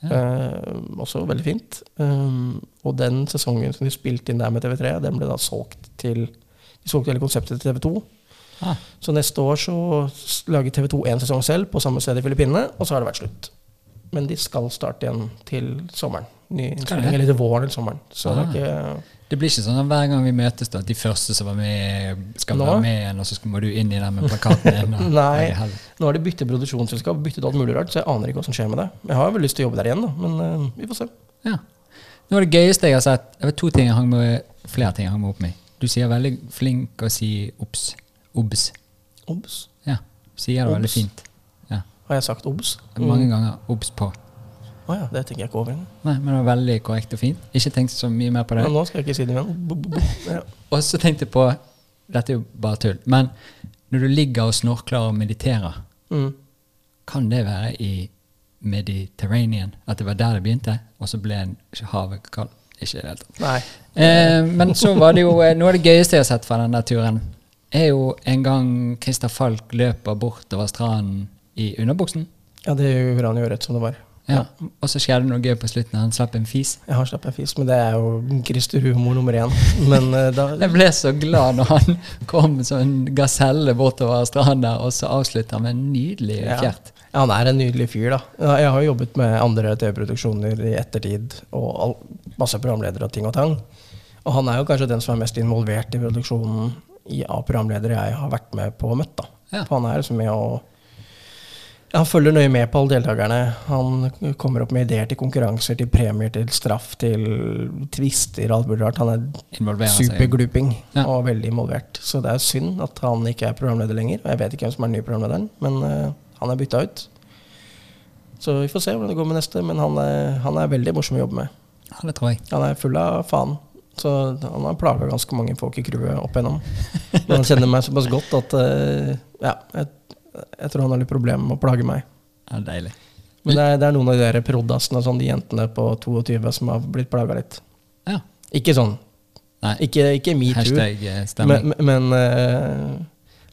Eh, også veldig fint. Um, og den sesongen som de spilte inn der med TV3, den ble da solgt til De solgte hele konseptet til TV2. Ah. Så neste år så lager TV2 én sesong selv på samme sted i Filippinene, og så har det vært slutt. Men de skal starte igjen til sommeren. Ny innspilling, det? eller til våren eller sommeren. Så det Ah. er ikke Det blir ikke sånn at hver gang vi møtes, da, at de første som var med, skal Nå? være med igjen, og så må du inn i den med plakaten igjen. Nei. Nei. Nå har de byttet produksjonsselskap, byttet alt mulig rart, så jeg aner ikke hva som skjer med det. Jeg har vel lyst til å jobbe der igjen, da, men uh, vi får se. Ja. Noe av det gøyeste jeg har sett Det var to ting jeg hang med, flere ting jeg hang meg opp med. Du sier veldig flink å si obs. Obs. Obs. Ja. Sier det veldig fint. Ja. Har jeg sagt obs? Mange ganger obs på. Å ja, det tenker jeg ikke over engang. Nei, men det var veldig korrekt og fint. Ikke tenkt så mye mer på det. Men nå skal jeg ikke si det igjen. Ja. Og så tenkte jeg på Dette er jo bare tull. Men når du ligger og snorkler og mediterer, Mm. kan det være i Mediterranean? At det var der det begynte, og så ble en- havet kaldt? Ikke i det hele tatt. Eh, men så var det jo eh, noe av det gøyeste jeg har sett fra den der turen, er jo en gang Christer Falk løper bortover stranden i underbuksen. Ja, det gjorde han jo rett som det var. Ja. Og så skjedde det noe gøy på slutten. Han slapp en fis. Jeg har slapp en fis, men det er jo Christer humor nummer én. Men eh, da Jeg ble så glad når han kom som en gaselle bortover stranda, og så avslutta med en nydelig Ja. fjert. Ja, han er en nydelig fyr, da. Jeg har jo jobbet med andre TV-produksjoner i ettertid, og all, masse programledere og ting og tang. Og han er jo kanskje den som er mest involvert i produksjonen i, av programledere jeg har vært med på og møtt. da. Ja. For han er liksom med å Han følger nøye med på alle deltakerne. Han kommer opp med ideer til konkurranser, til premier, til straff, til tvister og alt mulig rart. Han er supergluping Ja. og veldig involvert. Så det er synd at han ikke er programleder lenger. Og jeg vet ikke hvem som er den nye programlederen, men eh, han er bytta ut. Så vi får se hvordan det går med neste, men han er, han er veldig morsom å jobbe med. Ja, det tror jeg. Han er full av faen. Så han har plaga ganske mange folk i crewet opp igjennom. Men han kjenner meg såpass godt at eh, ja, jeg, jeg tror han har litt problemer med å plage meg. Ja, deilig. Men det er, det er noen av de der proddasene sånn, de jentene på 22 som har blitt plaga litt. Ja. Ikke sånn. Nei, Ikke, ikke metoo. eh. Men, men eh,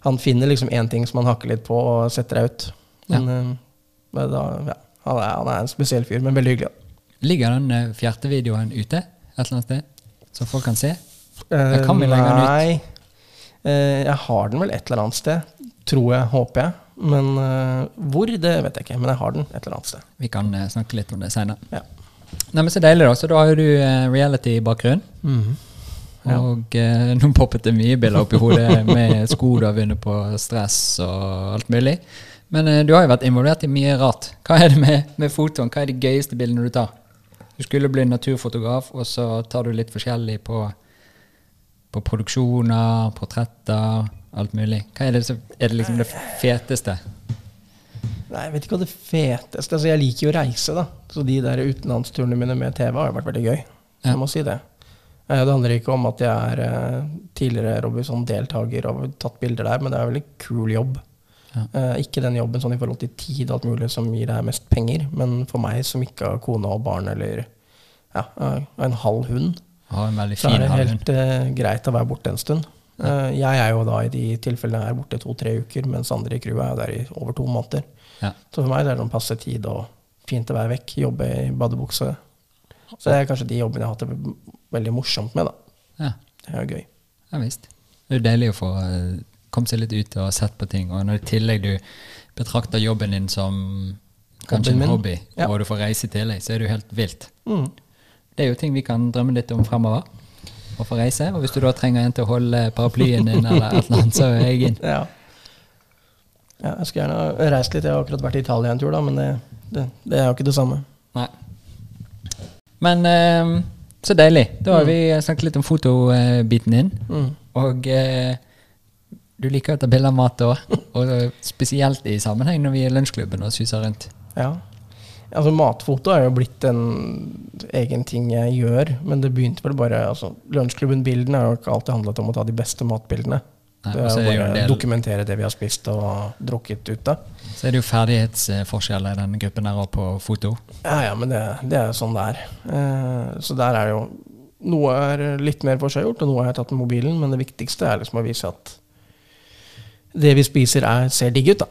han finner liksom én ting som han hakker litt på, og setter deg ut. Men, ja. da, ja, han, er, han er en spesiell fyr, men veldig hyggelig. Ligger den fjerde fjertevideoen ute et eller annet sted? Så folk kan se? Jeg kan vi legge den ut? Nei. Eh, jeg har den vel et eller annet sted. Tror jeg, håper jeg. Men eh, hvor, det vet jeg ikke. Men jeg har den et eller annet sted. Vi kan eh, snakke litt om det seinere. Ja. Nei, men Så deilig, da. Så da har du eh, reality-bakgrunn. Ja. Og eh, nå poppet det mye bilder opp i hodet med sko du har vunnet på stress og alt mulig. Men eh, du har jo vært involvert i mye rart. Hva er det med, med fotoen? Hva er de gøyeste bildene du tar? Du skulle bli naturfotograf, og så tar du litt forskjellig på, på produksjoner, portretter, alt mulig. Hva er det, er det liksom det feteste? Nei, jeg vet ikke hva det feteste altså Jeg liker jo å reise, da. Så de der utenlandsturene mine med TV har vært veldig gøy. Ja. Jeg må si det. Eh, Det handler ikke om at jeg er eh, tidligere Robinson-deltaker og har tatt bilder der, men det er en veldig kul jobb. Ja. Eh, ikke den jobben sånn i forhold til tid og alt mulig som gir deg mest penger, men for meg som ikke har kone og barn eller ja, en halv hund, ja, en så er det helt uh, greit å være borte en stund. Uh, jeg er jo da i de tilfellene her borte to-tre uker, mens andre i crewet er jo der i over to måneder. Ja. Så for meg det er det sånn passe tid og fint å være vekk, jobbe i badebukse. Så det er kanskje de jobbene jeg har hatt veldig morsomt med, da. Ja. Det er gøy. Ja visst. Det er deilig å få kommet komme seg litt ut og sett på ting. Og når i tillegg du betrakter jobben din som kanskje en hobby, Ja. og du får reise i tillegg, så er det jo helt vilt. Mm. Det er jo ting vi kan drømme litt om fremover. Å få reise. Og hvis du da trenger en til å holde paraplyen din, eller et eller annet, så er jeg inn. Ja. ja. Jeg skulle gjerne reist litt. Jeg har akkurat vært i Italia en tur, da, men det, det, det er jo ikke det samme. Nei. Men eh, så deilig. Da har Mm. vi snakket litt om fotobiten din. Mm. Og eh, du liker å ta bilder av mat òg, og spesielt i sammenheng når vi er i lunsjklubben og suser rundt. Ja. Altså, matfoto er jo blitt en egen ting jeg gjør, men det begynte vel bare altså, Lunsjklubben-bildene har jo ikke alltid handlet om å ta de beste matbildene. Nei, det er jo bare dokumentere det vi har spist og drukket ute. Så er det jo ferdighetsforskjeller i denne gruppen her òg på foto. Ja, ja, men det, det er sånn det er. Eh, så der er det jo Noe er litt mer forseggjort, og noe har jeg tatt med mobilen, men det viktigste er liksom å vise at det vi spiser, er, ser digg ut, da.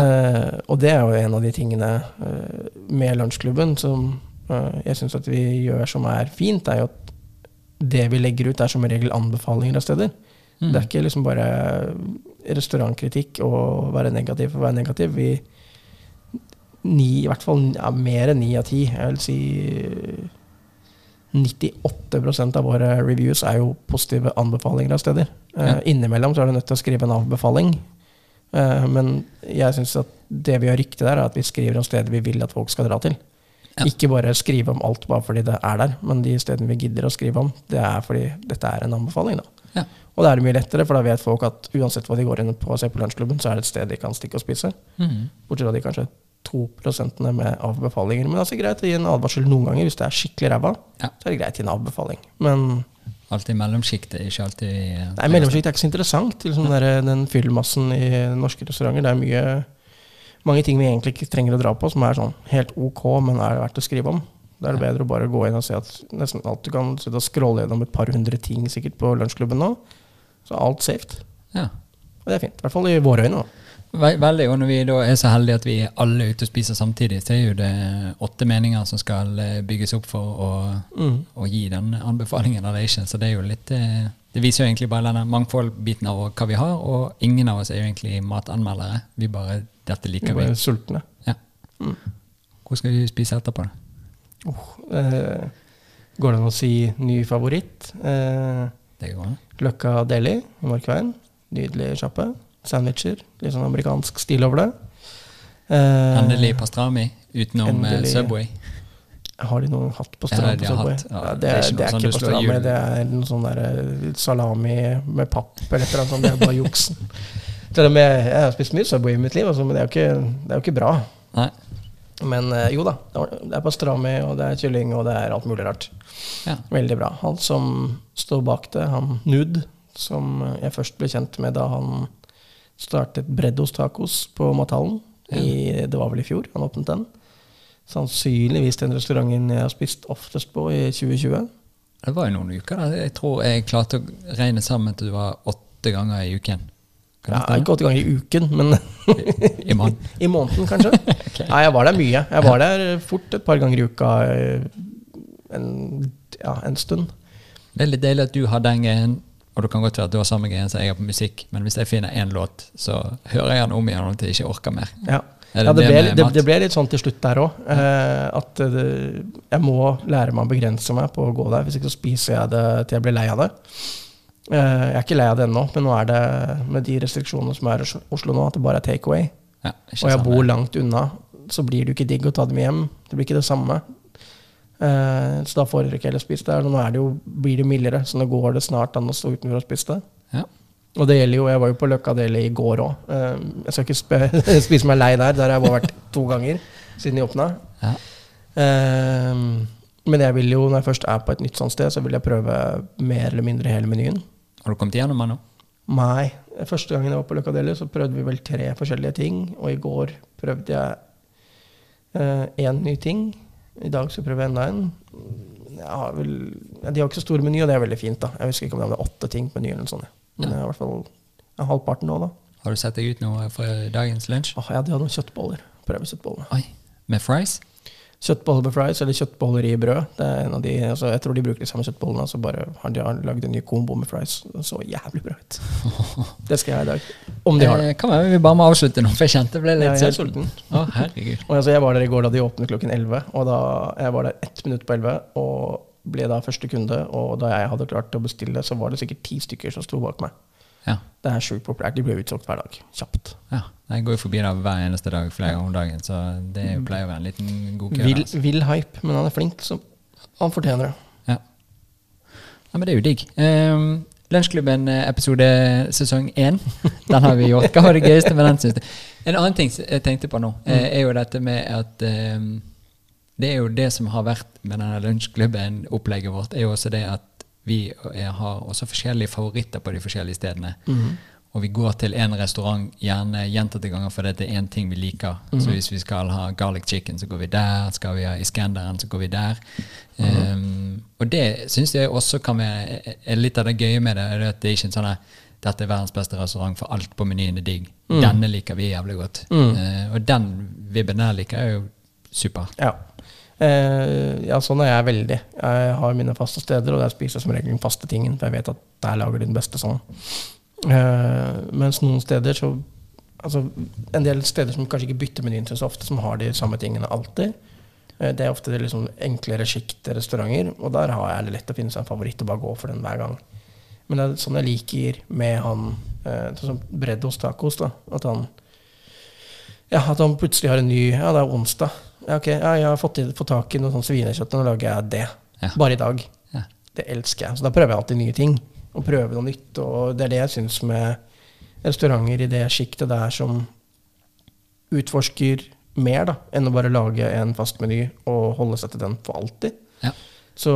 Eh, og det er jo en av de tingene eh, med lunsjklubben som jeg syns at vi gjør som er fint, er jo at det vi legger ut, er som regel anbefalinger av steder. Mm. Det er ikke liksom bare restaurantkritikk og være negativ for å være negativ. Vi ni, i hvert fall ja, mer enn ni av ti. Jeg vil si 98% av våre reviews er jo positive anbefalinger av steder. Ja. Uh, innimellom så er du nødt til å skrive en avbefaling. Uh, men jeg syns at det vi gjør riktig der, er at vi skriver om steder vi vil at folk skal dra til. Ja. Ikke bare skrive om alt bare fordi det er der, men de stedene vi gidder å skrive om, det er fordi dette er en anbefaling. da. Ja. Og da er det mye lettere, for da vet folk at uansett hva de går inn på og ser på lunsjklubben, så er det et sted de kan stikke og spise. Mm. Bortsett fra de kanskje to prosentene med avbefalinger. Men det er altså greit å gi en advarsel noen ganger. Hvis det er skikkelig ræva, Ja. så er det greit å gi en avbefaling. Men Alltid mellomsjiktet, ikke alltid eh, nei, mellomsjikt er ikke så interessant. Liksom ja. der, den fyllmassen i norske restauranter. Det er mye, mange ting vi egentlig ikke trenger å dra på, som er sånn helt ok, men er det verdt å skrive om. Da er det bedre å bare gå inn og se at nesten alt du kan sitte og scrolle gjennom et par hundre ting sikkert på lunsjklubben nå. Så er alt safe. Ja. Og det er fint. I hvert fall i våre øyne. Veldig, og når vi da er så heldige at vi er alle ute og spiser samtidig, så er jo det åtte meninger som skal eh, bygges opp for å, Mm. gi den anbefalingen eller ikke. Så det er jo litt eh, Det viser jo egentlig bare denne mangfoldbiten av hva vi har, og ingen av oss er jo egentlig matanmeldere. Vi bare Dette Vi liker er bare vi. sultne. Ja. Mm. Hvor skal vi spise etterpå? da? Eh, går det an å si ny favoritt? Eh, Det går an. Løkka Deli i Markveien. Nydelig sjappe. Sandwicher. Litt sånn amerikansk stil over det. Eh, Endelig pastrami utenom eh, endelig. Subway. Har de noe hatt på Subway? hatt, ja, det, det er er, ikke det er sånn ikke slår pastrami, det er noe sånn der eh, salami med papp eller et eller annet sånt. Det er bare juksen. Jeg, jeg har spist mye Subway i mitt liv, altså, men det er, jo ikke, det er jo ikke bra. Nei. Men eh, jo da, det er pastrami, og det er kylling, og det er alt mulig rart. Ja. Veldig bra. Han som står bak det, han Nud, som jeg først ble kjent med da han startet Breddos Tacos på Mathallen. I, det var vel i fjor han åpnet den. Sannsynligvis den restauranten jeg har spist oftest på i 2020. Det var jo noen uker da. Jeg tror jeg klarte å regne sammen til det var åtte ganger i uken. Ja, ikke åtte ganger i uken, men I i måneden, kanskje. Nei, jeg var der mye. Jeg var der fort et par ganger i uka eh, en, ja, en stund. Det er litt deilig at du har den greien, og det kan godt være at du har samme greien som jeg har på musikk, men hvis jeg finner én låt, så hører jeg den om igjen til jeg ikke orker mer. Ja. Det, ja, det, ble, det, det ble litt sånn til slutt der òg. Eh, at det, jeg må lære meg å begrense meg på å gå der. Hvis ikke så spiser jeg det til jeg blir lei av det. Eh, jeg er ikke lei av det ennå, men nå er det med de restriksjonene som er i Oslo nå, at det bare er take away. Ja, Og jeg bor langt unna, så blir det jo ikke digg å ta dem hjem. Det blir ikke det samme. Eh, så da foretrekker jeg heller å spise der. Nå er det jo, blir det mildere, så nå går det snart an å stå utenfor og spise det. Ja. Og det gjelder jo, jeg var jo på Løkka Deli i går òg. jeg skal ikke spise meg lei der, der har jeg bare vært to ganger siden de åpna. Ja. Eh, men jeg vil jo, når jeg først er på et nytt sånt sted, så vil jeg prøve mer eller mindre hele menyen. Har du kommet gjennom den nå? Nei. Første gangen jeg var på Løkka så prøvde vi vel tre forskjellige ting. Og i går prøvde jeg én ny ting. I dag skal jeg prøve enda en. Har vel, ja, de har ikke så stor meny, og det er veldig fint. da. Jeg husker ikke om det var åtte ting på menyen. eller sånn. ja. Men Ja. jeg har i hvert fall ja, halvparten nå, da. Har du sett deg ut noe for dagens lunsj? Åh, ja, de hadde noen kjøttboller. Prøvekjøttboller. Oi, med fries? Kjøttboller med fries, eller kjøttboller i brød. Det er en av de, altså, jeg tror de bruker de samme kjøttbollene, så bare har de lagd en ny kombo med fries. Det så jævlig bra ut. Det skal jeg i dag. Om de har det. Eh, kan være vi bare må avslutte nå, for jeg kjente jeg ble litt ja, sulten. sulten. Å, herregud. Og altså, jeg var der i går da de åpnet klokken 11, og da jeg var der ett minutt på 11, og ble da første kunde, og da jeg hadde klart å bestille, så var det sikkert ti stykker som sto bak meg. Ja. Det er sjukt populært. De blir utsolgt hver dag. Kjapt. ja. Jeg går jo forbi der hver eneste dag flere ganger om dagen, så det er pleier å være en liten god kø. Vill, altså. vill hype, men han er flink, så han fortjener det. Ja. ja, men det er jo digg. Um, Lunsjklubben eh, episode sesong én, den har vi gjort. Hva var det gøyeste med den? Synes du? En annen ting jeg tenkte på nå, eh, er jo dette med at um, Det er jo det som har vært med denne lunsjklubben-opplegget vårt, er jo også det at vi eh, har også forskjellige favoritter på de forskjellige stedene. Og vi går til en restaurant gjerne gjentatte ganger fordi det er én ting vi liker. Så hvis vi skal ha garlic chicken, så går vi der. Skal vi ha Iskenderen, så går vi der. Um, og det syns jeg også kan være litt av det gøye med det. er at det er ikke en sånn at dette er verdens beste restaurant, for alt på menyen er digg. Denne liker vi jævlig godt. Uh, og den vibben der liker jeg jo super. Ja. Eh, ja, sånn er jeg veldig. Jeg har mine faste steder, og der spiser jeg som regel den faste tingen, for jeg vet at der lager de den beste sånn. Eh, mens noen steder så Altså en del steder som kanskje ikke bytter menyen til så ofte, som har de samme tingene alltid. Eh, det er ofte det liksom enklere sjikt restauranter, og der har jeg lett å finne seg en favoritt og bare gå for den hver gang. Men det er sånn jeg liker med han eh, sånn som Breddos tacos, da. At han ja, at han plutselig har en ny Ja, det er onsdag. Ja, ok, ja, jeg har fått, fått tak i noe sånn svinekjøtt, og nå lager jeg det. Ja. Bare i dag. Ja. Det elsker jeg. Så da prøver jeg alltid nye ting. Og prøver noe nytt. Og det er det jeg syns med restauranter i det sjiktet der som utforsker mer da, enn å bare lage en fast meny og holde seg til den for alltid. Ja. Så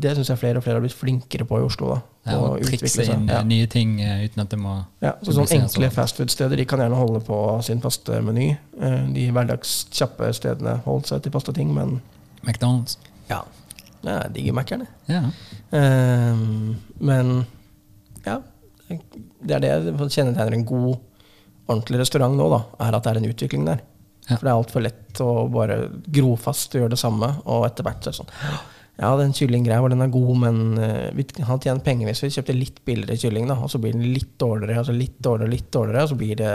det syns jeg flere og flere har blitt flinkere på i Oslo. da, Ja, og trikse inn Ja. nye ting eh, uten at det må Ja, så sånn enkle fastfood-steder de kan gjerne holde på sin faste meny. Eh, De hverdagskjappe stedene holder seg til faste ting, men McDonald's. ja, jeg digger jeg. Ja. Ehm, men ja, det er det som kjennetegner en god, ordentlig restaurant nå, da, er at det er en utvikling der. Ja. For det er altfor lett å bare gro fast og gjøre det samme, og etter hvert så er det sånn Ja, den kyllinggreia var den er god, men uh, vi har tjent penger hvis vi kjøpte litt billigere kylling, da, og så blir den litt dårligere, og så litt dårligere, litt dårligere, og så blir det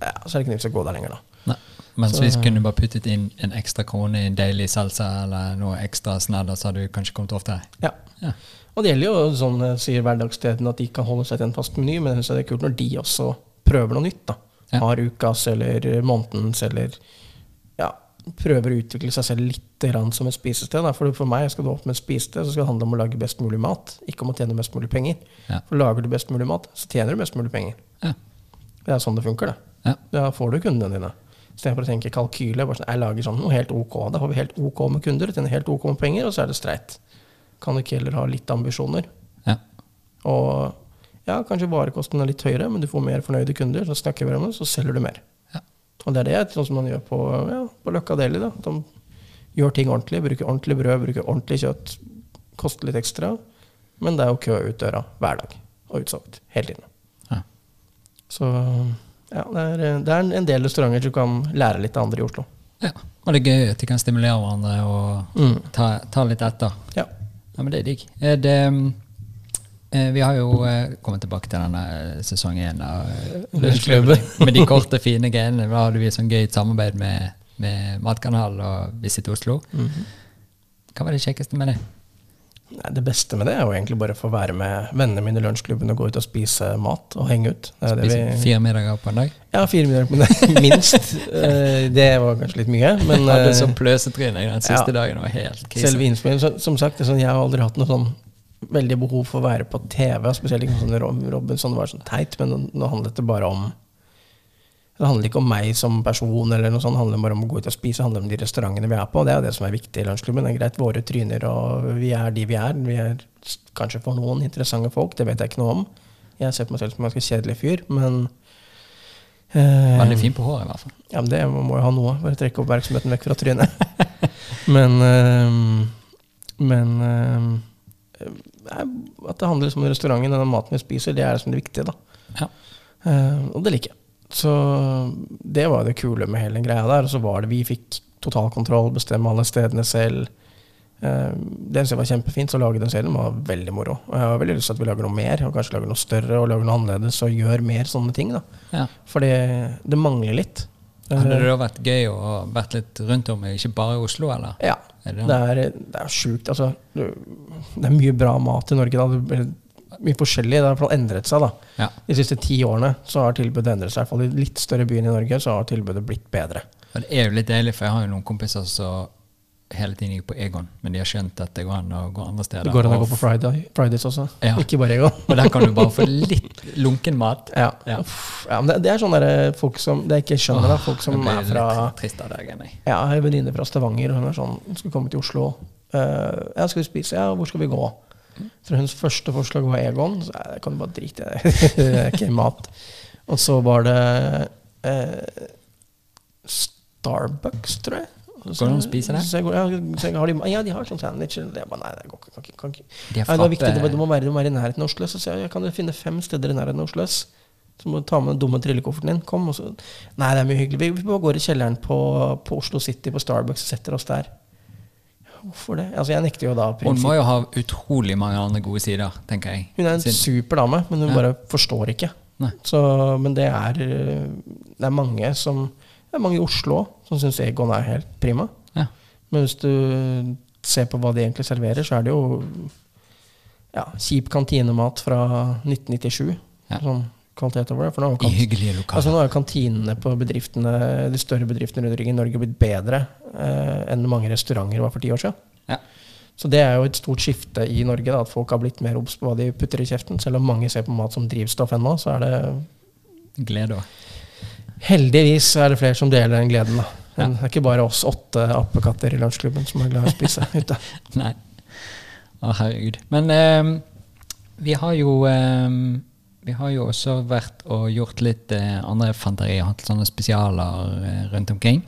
ja, så er det ikke noe vits å gå der lenger, da. Nei. Mens Så- hvis vi kunne bare puttet inn en ekstra krone i en deilig salsa eller noe ekstra snadder, så hadde du kanskje kommet oftere. Ja. Ja. Og det gjelder jo sånn eh, sier hverdagsstedene at de kan holde seg til en fast meny, men jeg synes det er kult når de også prøver noe nytt. da. Ja. Har ukas eller månedens eller ja, prøver å utvikle seg selv litt som et spisested. Da. For for meg skal du opp med et spisested, så skal det handle om å lage best mulig mat, ikke om å tjene mest mulig penger. Ja. For lager du best mulig mat, så tjener du mest mulig penger. Ja. Det er sånn det funker, det. Ja. Da får du kundene dine. Istedenfor å tenke kalkyle. Bare sånn, jeg lager sånn noe helt ok. Da får vi helt ok med kunder, tjener helt ok med penger, og så er det streit. Kan du ikke heller ha litt ambisjoner? Ja. Og ja, kanskje varekosten er litt høyere, men du får mer fornøyde kunder. Så snakker vi om det, så selger du mer. Og det er det sånn som man gjør på, ja, på Løkka Deli. Da. At De gjør ting ordentlig, bruker ordentlig brød, bruker ordentlig kjøtt. Koster litt ekstra, men det er jo kø ut døra hver dag. Og utsolgt hele tiden. Ja. Så ja, det er, det er en del restauranter som kan lære litt av andre i Oslo. ja. Og det er gøy at de kan stimulere hverandre og Mm. ta, ta litt etter. Ja. Ja, men det er digg. Er det, vi har jo eh, kommet tilbake til denne eh, sesong én av eh, Lunsjklubben. Med de korte, fine greiene. Da hadde vi et sånn gøy samarbeid med, med Matkanal og Visit Oslo. Mhm. Hva var det kjekkeste med det? Nei, det beste med det er jo egentlig bare å få være med vennene mine i lunsjklubben og gå ut og spise mat og henge ut. Det det Spise vi, fire middager på en dag. ja, fire middager på en dag, minst. Eh, Det var kanskje litt mye, men Jeg hadde eh, sånn pløsetryne den siste ja. dagen. Var helt krise. selve innspillingen Som sagt, sånn, jeg har aldri hatt noe sånn veldig behov for å være på TV. Spesielt ikke sånn Rob- Robinson var sånn teit, men nå, handlet det bare om Det handler ikke om meg som person, eller noe sånt, det handler bare om å gå ut og spise. Det handler om de restaurantene vi er på. Det er det som er viktig i lunsjklubben. Det er greit, våre tryner, og vi er de vi er. Vi er kanskje for noen interessante folk, det vet jeg ikke noe om. Jeg ser på meg selv som en ganske kjedelig fyr, men eh, Veldig fin på håret, i hvert fall. ja, men det må jo ha noe. Bare trekke oppmerksomheten vekk fra trynet. men eh, Men nei, at det handler liksom om restauranten og den maten vi spiser, det er liksom det viktige. da. Ja. Eh, og det liker jeg. Så det var det kule med hele den greia der. Og så var det vi fikk totalkontroll, bestemme alle stedene selv. Uh, det synes jeg var kjempefint, så å lage den serien var veldig moro. Og jeg har veldig lyst til at vi lager noe mer, og kanskje lager noe større og lager noe annerledes, og gjør mer sånne ting. da. Ja. For det, det mangler litt. Hadde Eh, det da vært gøy å vært litt rundt om, ikke bare i Oslo, eller? Ja. Det er, det er sjukt. Altså, det er mye bra mat i Norge. Da. Det mye forskjellig. Det har i hvert fall endret seg. da. Ja. De siste ti årene så har tilbudet endret seg. I hvert fall I litt større byene i Norge så har tilbudet blitt bedre. Det er jo litt deilig, for jeg har jo noen kompiser som hele tiden gikk på Egon, men de har skjønt at det går an å gå andre steder. Det går an å gå på Friday, Fridays også. Ja. Ikke bare Egon. Og der kan du bare få litt lunken mat. Ja. Ja. Ja, men det, det er sånne der folk som Det jeg ikke skjønner, da. Folk som er fra trist av deg, jeg. Ja, jeg har en venninne fra Stavanger. og Hun er sånn Hun skal komme til Oslo. Uh, ja, skal vi spise? Ja, hvor skal vi gå? Så hennes første forslag var Egon. Så jeg kan du bare drite i det. det er ikke mat. Og så var det uh, Starbucks, tror jeg. Går det an å spise det? Så jeg går, ja, så jeg har de, ja, de har sånn sandwich. Jeg bare, nei, det går ikke. Kan ikke, kan ikke. De Nei, det var viktig, det, det må være, det må være i nærheten av Oslo S. Så sier jeg, jeg kan du finne fem steder i nærheten av Oslo S. Så må du ta med den dumme trillekofferten din. Kom, og så Nei, det er mye hyggelig. Vi, vi bare går i kjelleren på, på Oslo City, på Starbucks, og setter oss der. Hvorfor det? Altså, jeg nekter jo da Hun prinsipp. må jo ha utrolig mange andre gode sider, tenker jeg. Hun er en Sin- super dame, men hun bare forstår ikke. Nei. Så, men det er, eh, det er mange som Det er mange i Oslo som syns Egon er helt prima. Ja. Men hvis du ser på hva de egentlig serverer, så er det jo ja, kjip kantinemat fra 1997. Ja. Sånn kvalitet over det. For nå I hyggelige altså, lokaler. nå er jo kantinene på bedriftene, de større bedriftene rundt omkring i Norge blitt bedre eh, enn mange restauranter var for ti år siden. Ja. Så det er jo et stort skifte i Norge, da, at folk har blitt mer obs på hva de putter i kjeften. Selv om mange ser på mat som drivstoff ennå, så er det Glede òg. Heldigvis er det flere som deler den gleden. da. Men Det er ikke bare oss åtte apekatter i lunsjklubben som er glad i å spise ute. Nei. Å, herregud. Men ehm, vi har jo ehm, Vi har jo også vært og gjort litt eh, andre fanterier. Hatt sånne spesialer eh, rundt omkring.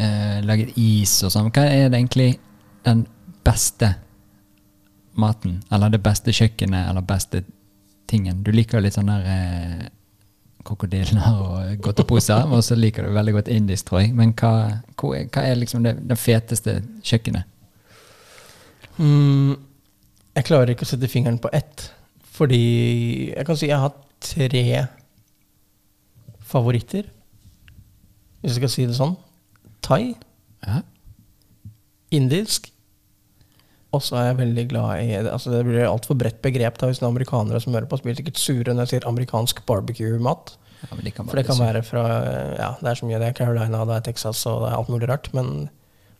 Eh, laget is og sånn. Hva er det egentlig den beste maten? Eller det beste kjøkkenet, eller beste tingen? Du liker jo litt sånn der eh, krokodiller og godteposer, og så liker du veldig godt indisk, tror jeg. Men hva, hva er, liksom det, det feteste kjøkkenet? Mm, jeg klarer ikke å sette fingeren på ett. Fordi jeg kan si jeg har tre favoritter. Hvis jeg skal si det sånn. Thai, Ja. indisk, og så er jeg veldig glad i altså Det blir altfor bredt begrep da, hvis det er amerikanere som hører på. Så blir sikkert sure når jeg sier amerikansk barbecue-mat. Ja, For det kan være fra Ja, det er så mye. Det er Carolina, det er Texas og det er alt mulig rart. Men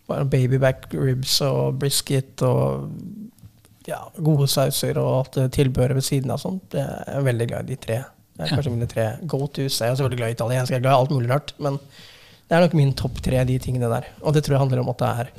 bare babyback ribs og brisket og ja, gode sauser og alt det tilbehøret ved siden av sånt. Det er veldig glad i de tre. Det er kanskje mine tre go-tos. Jeg er selvfølgelig glad i italiensk, jeg er glad i alt mulig rart. Men det er nok min topp tre, de tingene der. Og det tror jeg handler om at det er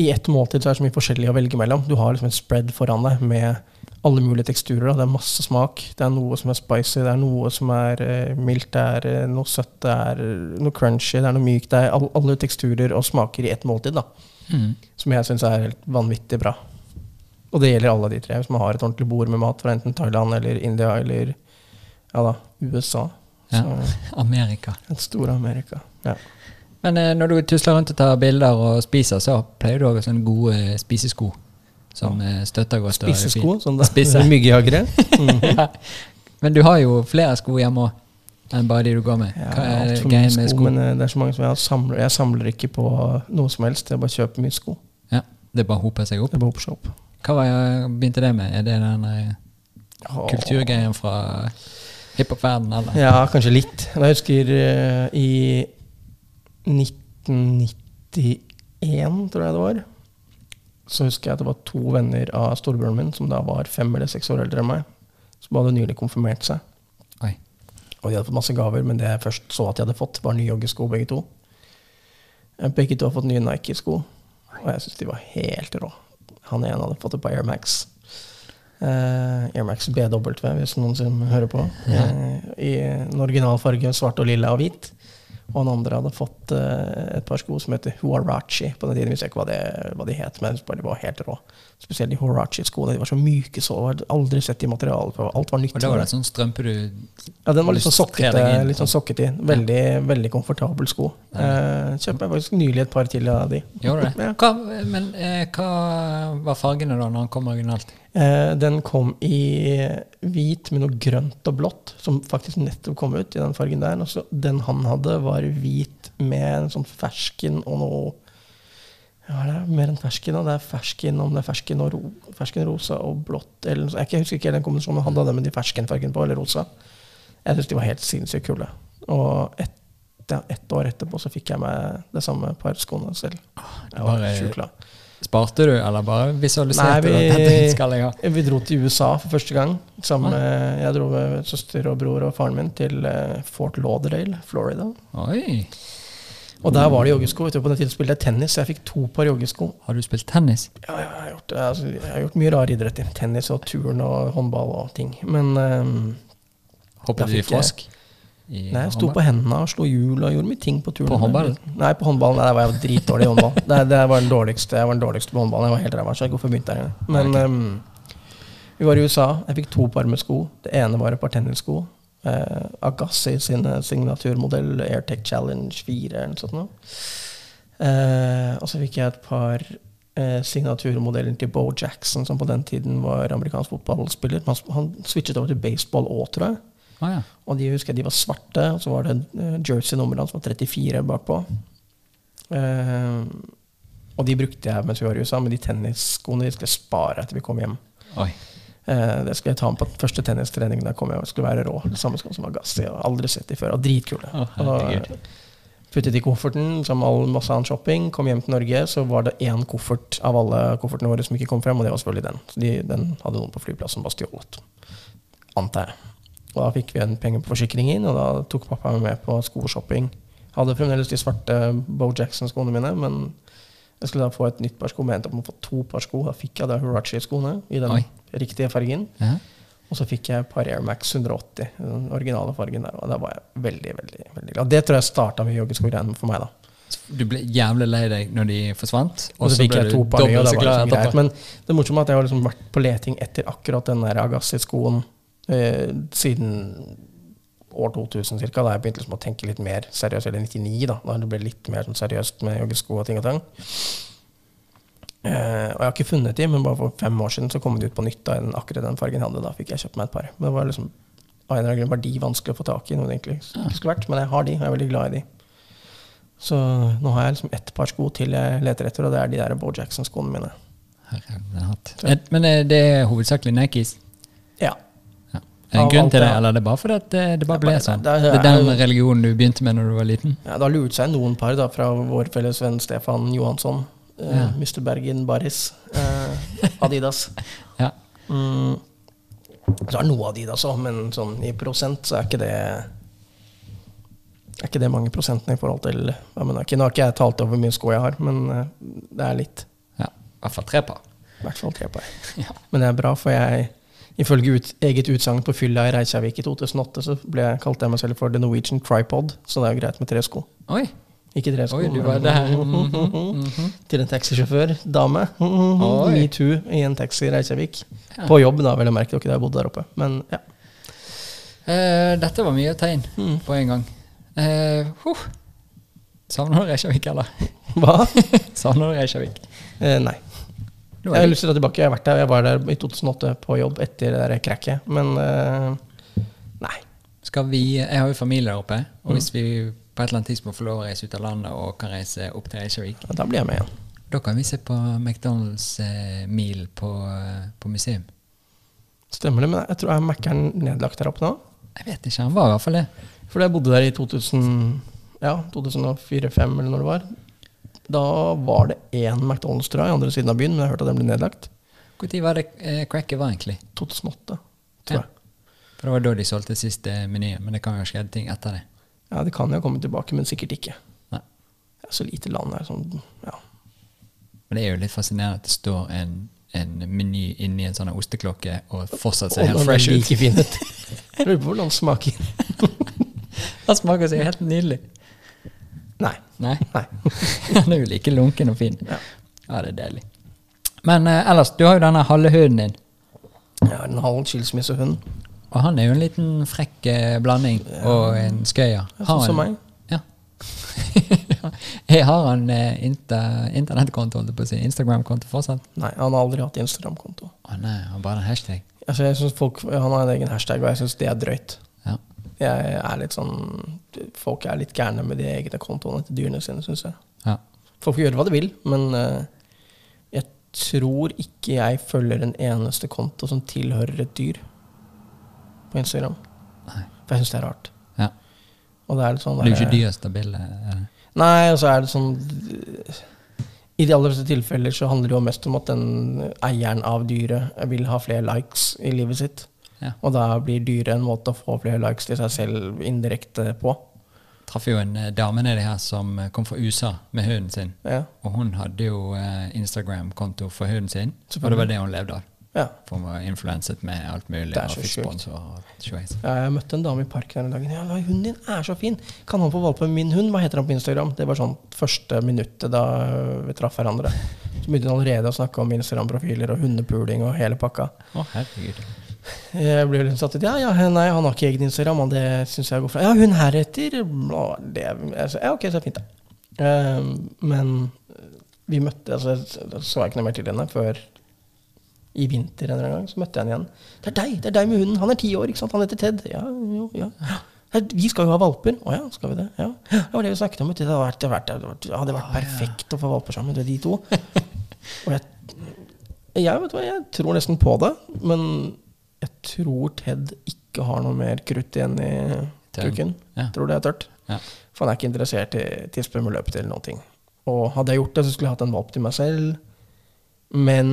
I ett måltid så er det så mye forskjellig å velge mellom. Du har liksom en spread foran deg med alle mulige teksturer. Det er masse smak. Det er noe som er spicy, det er noe som er eh, mildt, det er eh, noe søtt, det er eh, noe crunchy, det er noe mykt. Det er all, alle teksturer og smaker i ett måltid, da. Mm. Som jeg syns er helt vanvittig bra. Og det gjelder alle de tre. Hvis man har et ordentlig bord med mat fra enten Thailand eller India eller ja da, USA. Ja. Så Amerika. et store Amerika. Ja. Men eh, når du tusler rundt og tar bilder og spiser, så pleier du å ha sånne gode eh, spisesko som eh, støtter godt. Spisesko? Som sånn. Myggjagere. Mm. ja. Men du har jo flere sko hjemme òg enn bare de du går med. Hva er ja, greia med sko, men det er så mange som jeg samler. Jeg samler ikke på noe som helst, jeg bare kjøper mye sko. Ja. Det bare hoper seg opp. Det bare hoper seg opp. Hva var jeg, begynte det med? Er det den kulturgreien fra hiphop-verdenen, eller? Ja, kanskje litt. Jeg husker i 1991, tror jeg det var, så husker jeg at det var to venner av storebroren min, som da var fem eller seks år eldre enn meg, som hadde nylig konfirmert seg. Oi. Og de hadde fått masse gaver, men det jeg først så at de hadde fått, var nye joggesko, begge to. Eh, Begge to har fått nye Nike-sko, og jeg syns de var helt rå. Han ene hadde fått det på Air Max. Eh, Air Max BW, hvis noen som hører på. Eh, I en original farge, svart og lilla og hvit. Og han andre hadde fått eh, et par sko som heter Huarachi. På den tiden jeg ikke hva, de, hva de het, men de var helt rå. Spesielt de Horachi-skoene. De var så myke så. Hadde aldri sett i materialet på. Alt var nytt. Og da var det sånn strømpe du Ja, den var litt sånn sokkete. Litt sånn sokkete. Veldig, veldig komfortabel sko. Eh, kjøpte jeg faktisk nylig et par til av de. Gjorde det? Ja. Hva, men eh, hva var fargene da, når han kom originalt? Eh, den kom i hvit med noe grønt og blått, som faktisk nettopp kom ut i den fargen der. Den han hadde, var hvit med en sånn fersken og noe Ja, det er mer enn fersken. Og Det er fersken om det er fersken og ro, fersken rosa og blått eller noe. Jeg husker ikke den kombinasjonen, han hadde det med de ferskenfargene på, eller rosa. Jeg syns de var helt sinnssykt kule. Og ett ett år etterpå så fikk jeg meg det samme par skoene selv. Jeg var sjukt glad. Sparte du, eller bare visualiserte Nei, vi- skal jeg ha? Vi dro til USA for første gang. Sammen med, jeg dro med søster og bror og faren min til eh, Fort Lauderdale, Florida. Oi! Og der var det joggesko. Vet du, på det tiden spilte jeg tennis, så jeg fikk to par joggesko. Har du spilt tennis? Ja, jeg, har gjort, altså, jeg har gjort mye rare idretter. Tennis og turn og håndball og ting. Men um, Hoppet du i frosk? Nei, jeg sto på hendene og slo hjul og gjorde mye ting på turn. På håndballen? Nei, på håndballen. Nei, der var jeg dritdårlig i håndball. Det, det var den dårligste, jeg var den dårligste på håndballen. Jeg var helt ræva, så jeg hvorfor begynte jeg? Men ehm, vi var i USA. Jeg fikk to par med sko. Det ene var et par tennissko. Eh, Agassi sin eh, signaturmodell Airtech Challenge 4 eller noe sånt. Eh, og så fikk jeg et par eh, signaturmodeller til Bo Jackson, som på den tiden var amerikansk fotballspiller. Han, han switchet over til baseball òg, tror jeg. Ah, ja. Og de husker jeg de var svarte, og så var det jersey-nummeret hans var 34 bakpå. Eh, og de brukte jeg mens vi var i USA, men de tennisskoene de skulle jeg spare etter vi kom hjem. Oi. Eh, det skulle jeg ta med på den første tennistreningen da kom jeg og skulle være rå. Det samme som Agassi. og Aldri sett dem før. Og dritkule. Og puttet i kofferten som all masse annen shopping. Kom hjem til Norge, så var det én koffert av alle koffertene våre som ikke kom frem, og det var selvfølgelig den. Så de, den hadde noen på flyplassen bare stjålet. Antar jeg. Og da fikk vi en penger på forsikringen, og da tok pappa meg med på skoshopping. Hadde fremdeles de svarte Bo Jackson-skoene mine, men jeg skulle da få et nytt par sko. Men jeg endte opp med å få to par sko. Da fikk jeg da Hurachi-skoene i den Oi. riktige fargen. Ja. Og så fikk jeg et par Air Max 180, den originale fargen der. Og da var jeg veldig, veldig veldig glad. Det tror jeg starta med joggesko-greiene for meg, da. Du ble jævlig lei deg når de forsvant, Og så fikk jeg to par nye, og det var liksom greit. Men det morsomme er at jeg har liksom vært på leting etter akkurat den der Agassi-skoen eh, siden år 2000 cirka, da jeg begynte liksom å tenke litt mer seriøst, eller 99, da, da det ble litt mer sånn seriøst med joggesko og ting og tang. Eh, og jeg har ikke funnet de, men bare for fem år siden så kom de ut på nytt. da, den, akkurat den fargen jeg hadde, da fikk jeg kjøpt meg et par. Men det var liksom, av en eller annen grunn var de vanskelig å få tak i, noe det egentlig ikke skulle vært, men jeg har de, og jeg er veldig glad i de. Så nå har jeg liksom ett par sko til jeg leter etter, og det er de der Bo Jackson-skoene mine. Men eh, det er hovedsakelig Nikes? Ja. Er en grunn til det, det- eller er det bare fordi det, det bare er ble sånn? det er- Det er den religionen du begynte med når du var liten? Ja, det har lurt seg noen par da, fra vår felles venn Stefan Johansson. eh, Ja. Mr. Bergen Barris. Uh, Adidas. Ja. Mm. Så er det noe Adidas òg, men sånn i prosent så er ikke det er ikke det mange prosentene i forhold til ja, men, ok, Nå har ikke jeg talt over hvor mye sko jeg har, men uh, det er litt. ja. I hvert fall tre par. I hvert fall tre par. Ja. Men det er bra, for jeg Ifølge ut, eget utsagn på fylla i Reykjavik i 2008, så ble jeg, kalte jeg meg selv for The Norwegian Tripod, så det er jo greit med tre sko. Oi, Ikke tre sko. Oi, du var der. Mm -hmm. Til en taxisjåfør, dame. Oi. Metoo i en taxi i Reykjavik. Ja. På jobb, da, vel å merke. Dere har bodd der oppe. Men ja. Uh, dette var mye tegn Mm. på en gang. Uh, huh. Savner du Reykjavik, eller? Hva? Savner du Reykjavik? Uh, nei. Jeg har lyst til å dra tilbake. Jeg har vært der. Jeg var der i 2008 på jobb etter det der krekket. Men uh, nei. Vi, jeg har jo familie der oppe, og Mm. hvis vi på et eller annet tidspunkt får lov å reise ut av landet og kan reise opp til Reykjavik, Da blir jeg med igjen. Da kan vi se på McDonald's eh, Meal på, eh, på museum. Stemmer det, men jeg tror er Mækkern nedlagt der oppe nå? Jeg vet ikke, han var i hvert fall det. For jeg bodde der i 2000, ja, 2004-2005 eller når det var. Da var det én McDonald's tror jeg, i andre siden av byen, men jeg hørte at den ble nedlagt. Når var det eh, cracket var, egentlig? 2008, tror Ja. jeg. For det var da de solgte siste menyen, men det kan jo ha skjedd ting etter det. Ja, det kan jo komme tilbake, men sikkert ikke. Nei. Det er så lite land her. Sånn, ja. Men det er jo litt fascinerende at det står en, en meny inni en sånn osteklokke og fortsatt ser helt fresh ut. like fin ut. Lurer på hvordan smaker. Den smaker seg helt nydelig. Nei. Nei, Nei. den er like lunken og fin. Ja. Ja, det er deilig. Men eh, ellers, du har jo denne halve hunden din. Har en halv skilsmissehund. Og han er jo en liten frekk eh, blanding og en skøyer. Ja, Sånn som meg. Ja. Jeg har han eh, inter, internettkonto, holdt jeg på å si. Instagram-konto fortsatt? Nei, han har aldri hatt Instagram-konto. Å nei, han bare en hashtag. Altså, jeg synes folk, Han har en egen hashtag, og jeg syns det er drøyt. Jeg er litt sånn Folk er litt gærne med de egne kontoene til dyrene sine, syns jeg. ja. Folk får gjøre hva de vil, men eh, jeg tror ikke jeg følger en eneste konto som tilhører et dyr på Instagram. Nei. For jeg syns det er rart. ja. Og det er litt sånn er der- ikke eh. Nei, og så er det sånn I de aller fleste tilfeller så handler det jo mest om at den eieren av dyret vil ha flere likes i livet sitt. Ja. Og da blir dyre en måte å få flere likes til seg selv indirekte på. Traff jo en eh, dame nedi her som eh, kom fra USA med hunden sin. Ja. Og hun hadde jo eh, Instagram-konto for hunden sin, og det var det hun levde av. ja. For hun var influenset med alt mulig. Og fikk sponsor. Ja, Jeg møtte en dame i parken den dagen. Ja, hunden din er så fin! Kan han få valpe min hund? Hva heter han på Instagram? Det var sånn første minuttet da vi traff hverandre. Så begynte hun allerede å snakke om Instagram-profiler og hundepuling og hele pakka. Å, herregud. Jeg ble litt satt ut. Ja, ja, nei, han har ikke egen Instagram, og det syns jeg går fra. Ja, hun her heter bla, det. altså, Ja, ok, så fint, da. Uh, men vi møtte altså, Så så jeg ikke noe mer til henne før i vinter en eller annen gang. Så møtte jeg henne igjen. Det er deg det er deg med hunden. Han er ti år, ikke sant? Han heter Ted. Ja, jo, ja. Vi skal jo ha valper. Å ja, skal vi det? Ja. Det var det vi snakket om. Det hadde vært, det hadde vært, det hadde vært, perfekt å få valper sammen, Det de to. Og jeg, jeg, vet hva, jeg tror nesten på det, men jeg tror Ted ikke har noe mer krutt igjen i kuken. Ja. Tror det er tørt. Ja. For han er ikke interessert i tispe med løpet eller noen ting. Og hadde jeg gjort det, så skulle jeg hatt en valp til meg selv. Men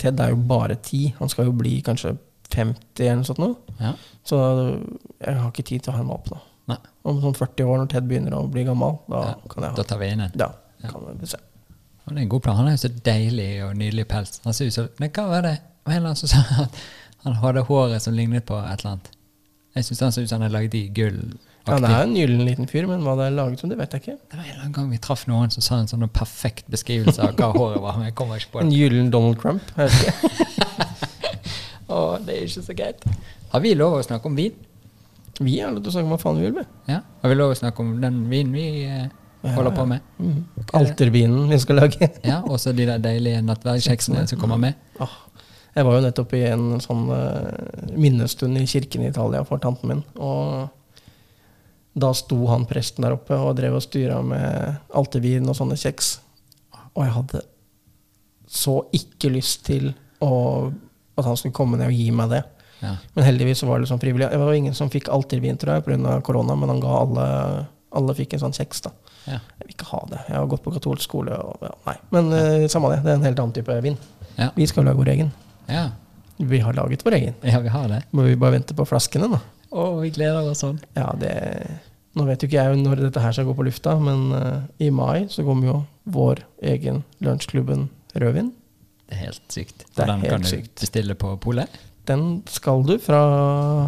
Ted er jo bare ti. Han skal jo bli kanskje 50 eller noe sånt nå. Ja. Så jeg har ikke tid til å ha en valp nå. Nei. Om sånn 40 år, når Ted begynner å bli gammel, da Ja, kan jeg ha Da tar vi inn en. Ja, kan vi se. Han er en god plan. Han har jo så deilig og nydelig pels. Han ser ut som Men hva var det? Det var en eller annen som sa at han hadde håret som lignet på et eller annet. Jeg syns han så ut som han er lagd i gull. Ja, det er en gyllen liten fyr, men hva det er laget som, det vet jeg ikke. Det var en eller annen gang vi traff noen som sa en sånn perfekt beskrivelse av hva håret var. Men jeg kommer ikke på En gyllen Donald Trump. Jeg vet ikke. Å, det er ikke så greit. Har vi lov å snakke om vin? Vi har lov til å snakke om hva faen vi vil med. Ja. Har vi lov å snakke om den vinen vi eh, holder på med? Mm. Altervinen vi skal lage. Ja, Også de der deilige nattverdkjeksene som kommer med? Åh, jeg var jo nettopp i en sånn eh, minnestund i kirken i Italia for tanten min. Og da sto han presten der oppe og drev og styra med altervin og sånne kjeks. Og jeg hadde så ikke lyst til å, at han skulle komme ned og gi meg det. Ja. Men heldigvis var det liksom frivillig. Det var ingen som fikk altervin tror jeg, pga. korona, men han ga alle alle fikk en sånn kjeks. da. ja. Jeg vil ikke ha det. Jeg har gått på katolsk skole. Og, ja, nei. Men eh, samme det. Det er en helt annen type vin. Ja. Vi skal lage vår egen. Ja. Vi har laget vår egen. Ja, vi har det. Må vi bare vente på flaskene, da. Å, vi gleder oss sånn. Ja, det Nå vet jo ikke jeg når dette her skal gå på lufta, men uh, i mai så kommer jo vår egen Lunsjklubben Rødvin. Det er helt sykt. Det er den helt kan du sykt. bestille på polet. Den skal du fra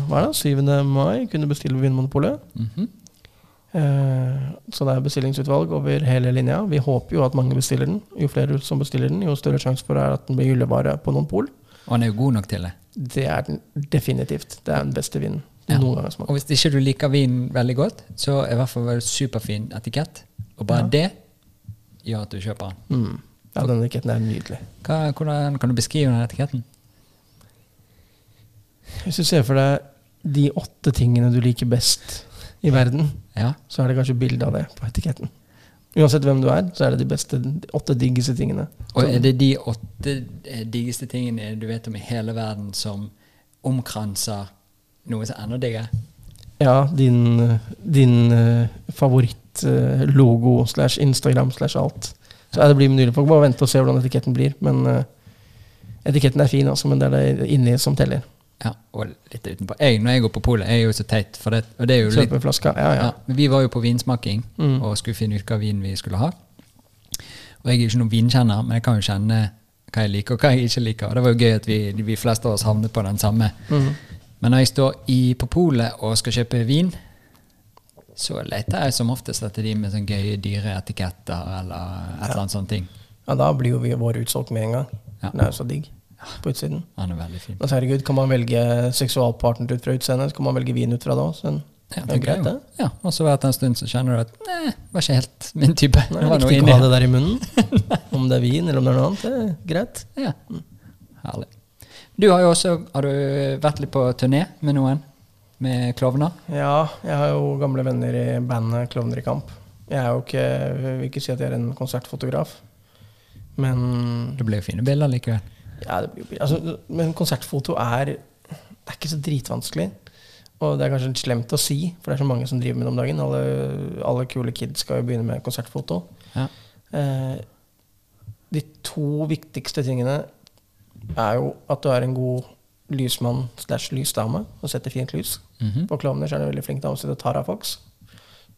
hva er det, 7. mai kunne bestille på Vinmonopolet. Mm -hmm. uh, så det er bestillingsutvalg over hele linja. Vi håper jo at mange bestiller den. Jo flere som bestiller den, jo større sjanse for at den blir hyllevare på noen pol. Og han er jo god nok til det. Det er den definitivt. Det er den beste vinen Ja. Og hvis ikke du liker vinen veldig godt, så er i hvert fall superfin etikett. Og bare Ja. det gjør at du kjøper den. Mm. Ja, den etiketten er nydelig. Hva, hvordan kan du beskrive den etiketten? Hvis du ser for deg de åtte tingene du liker best i verden, Ja. så er det kanskje bilde av det på etiketten. Uansett hvem du er, så er det de beste åtte diggeste tingene. Og er det de åtte eh, diggeste tingene du vet om i hele verden som omkranser noe som er enda diggere? Ja, din, din eh, favorittlogo slash Instagram slash alt. Så det blir mulig. Folk bare vente og se hvordan etiketten blir. Men eh, etiketten er fin, altså, men det er det inni som teller. Ja, og litt utenpå. Jeg, når jeg går på polet, er jo så teit, for det, og det er jo litt Kjøpeflaska. Ja, ja. Ja, men vi var jo på vinsmaking Mm. og skulle finne ut hva vin vi skulle ha. Og jeg er jo ikke noen vinkjenner, men jeg kan jo kjenne hva jeg liker og hva jeg ikke liker. Og det var jo gøy at vi, vi fleste av oss havnet på den samme. Mm. Men når jeg står i, på polet og skal kjøpe vin, så leter jeg som oftest etter de med sånn gøye, dyre etiketter eller et eller annet sånt ting. ja, da blir jo vi våre utsolgt med en gang. Det er jo så digg på utsiden. Han er veldig fin. Men herregud, kan man velge seksualpartner ut fra utseendet, kan man velge vin ut fra det òg. Ja, det er greit, det. Ja, og så etter en stund så kjenner du at nei, var ikke helt min type. Nei, det var noe ikke inni å ha det der i munnen. Om det er vin eller om det er noe annet. Det er greit. Ja. Herlig. Du har jo også har du vært litt på turné med noen? Med klovner? Ja, jeg har jo gamle venner i bandet Klovner i kamp. Jeg er jo ikke, jeg vil ikke si at jeg er en konsertfotograf. Men Det ble jo fine bilder likevel. Ja, det altså, men konsertfoto er Det er ikke så dritvanskelig. Og det er kanskje slemt å si, for det er så mange som driver med det om dagen. Alle, alle kule kids skal jo begynne med konsertfoto. Ja. Eh, de to viktigste tingene er jo at du er en god lysmann slash lysdame og setter fint lys. Mhm. På klovner er det veldig flink dame som heter Tara Fox,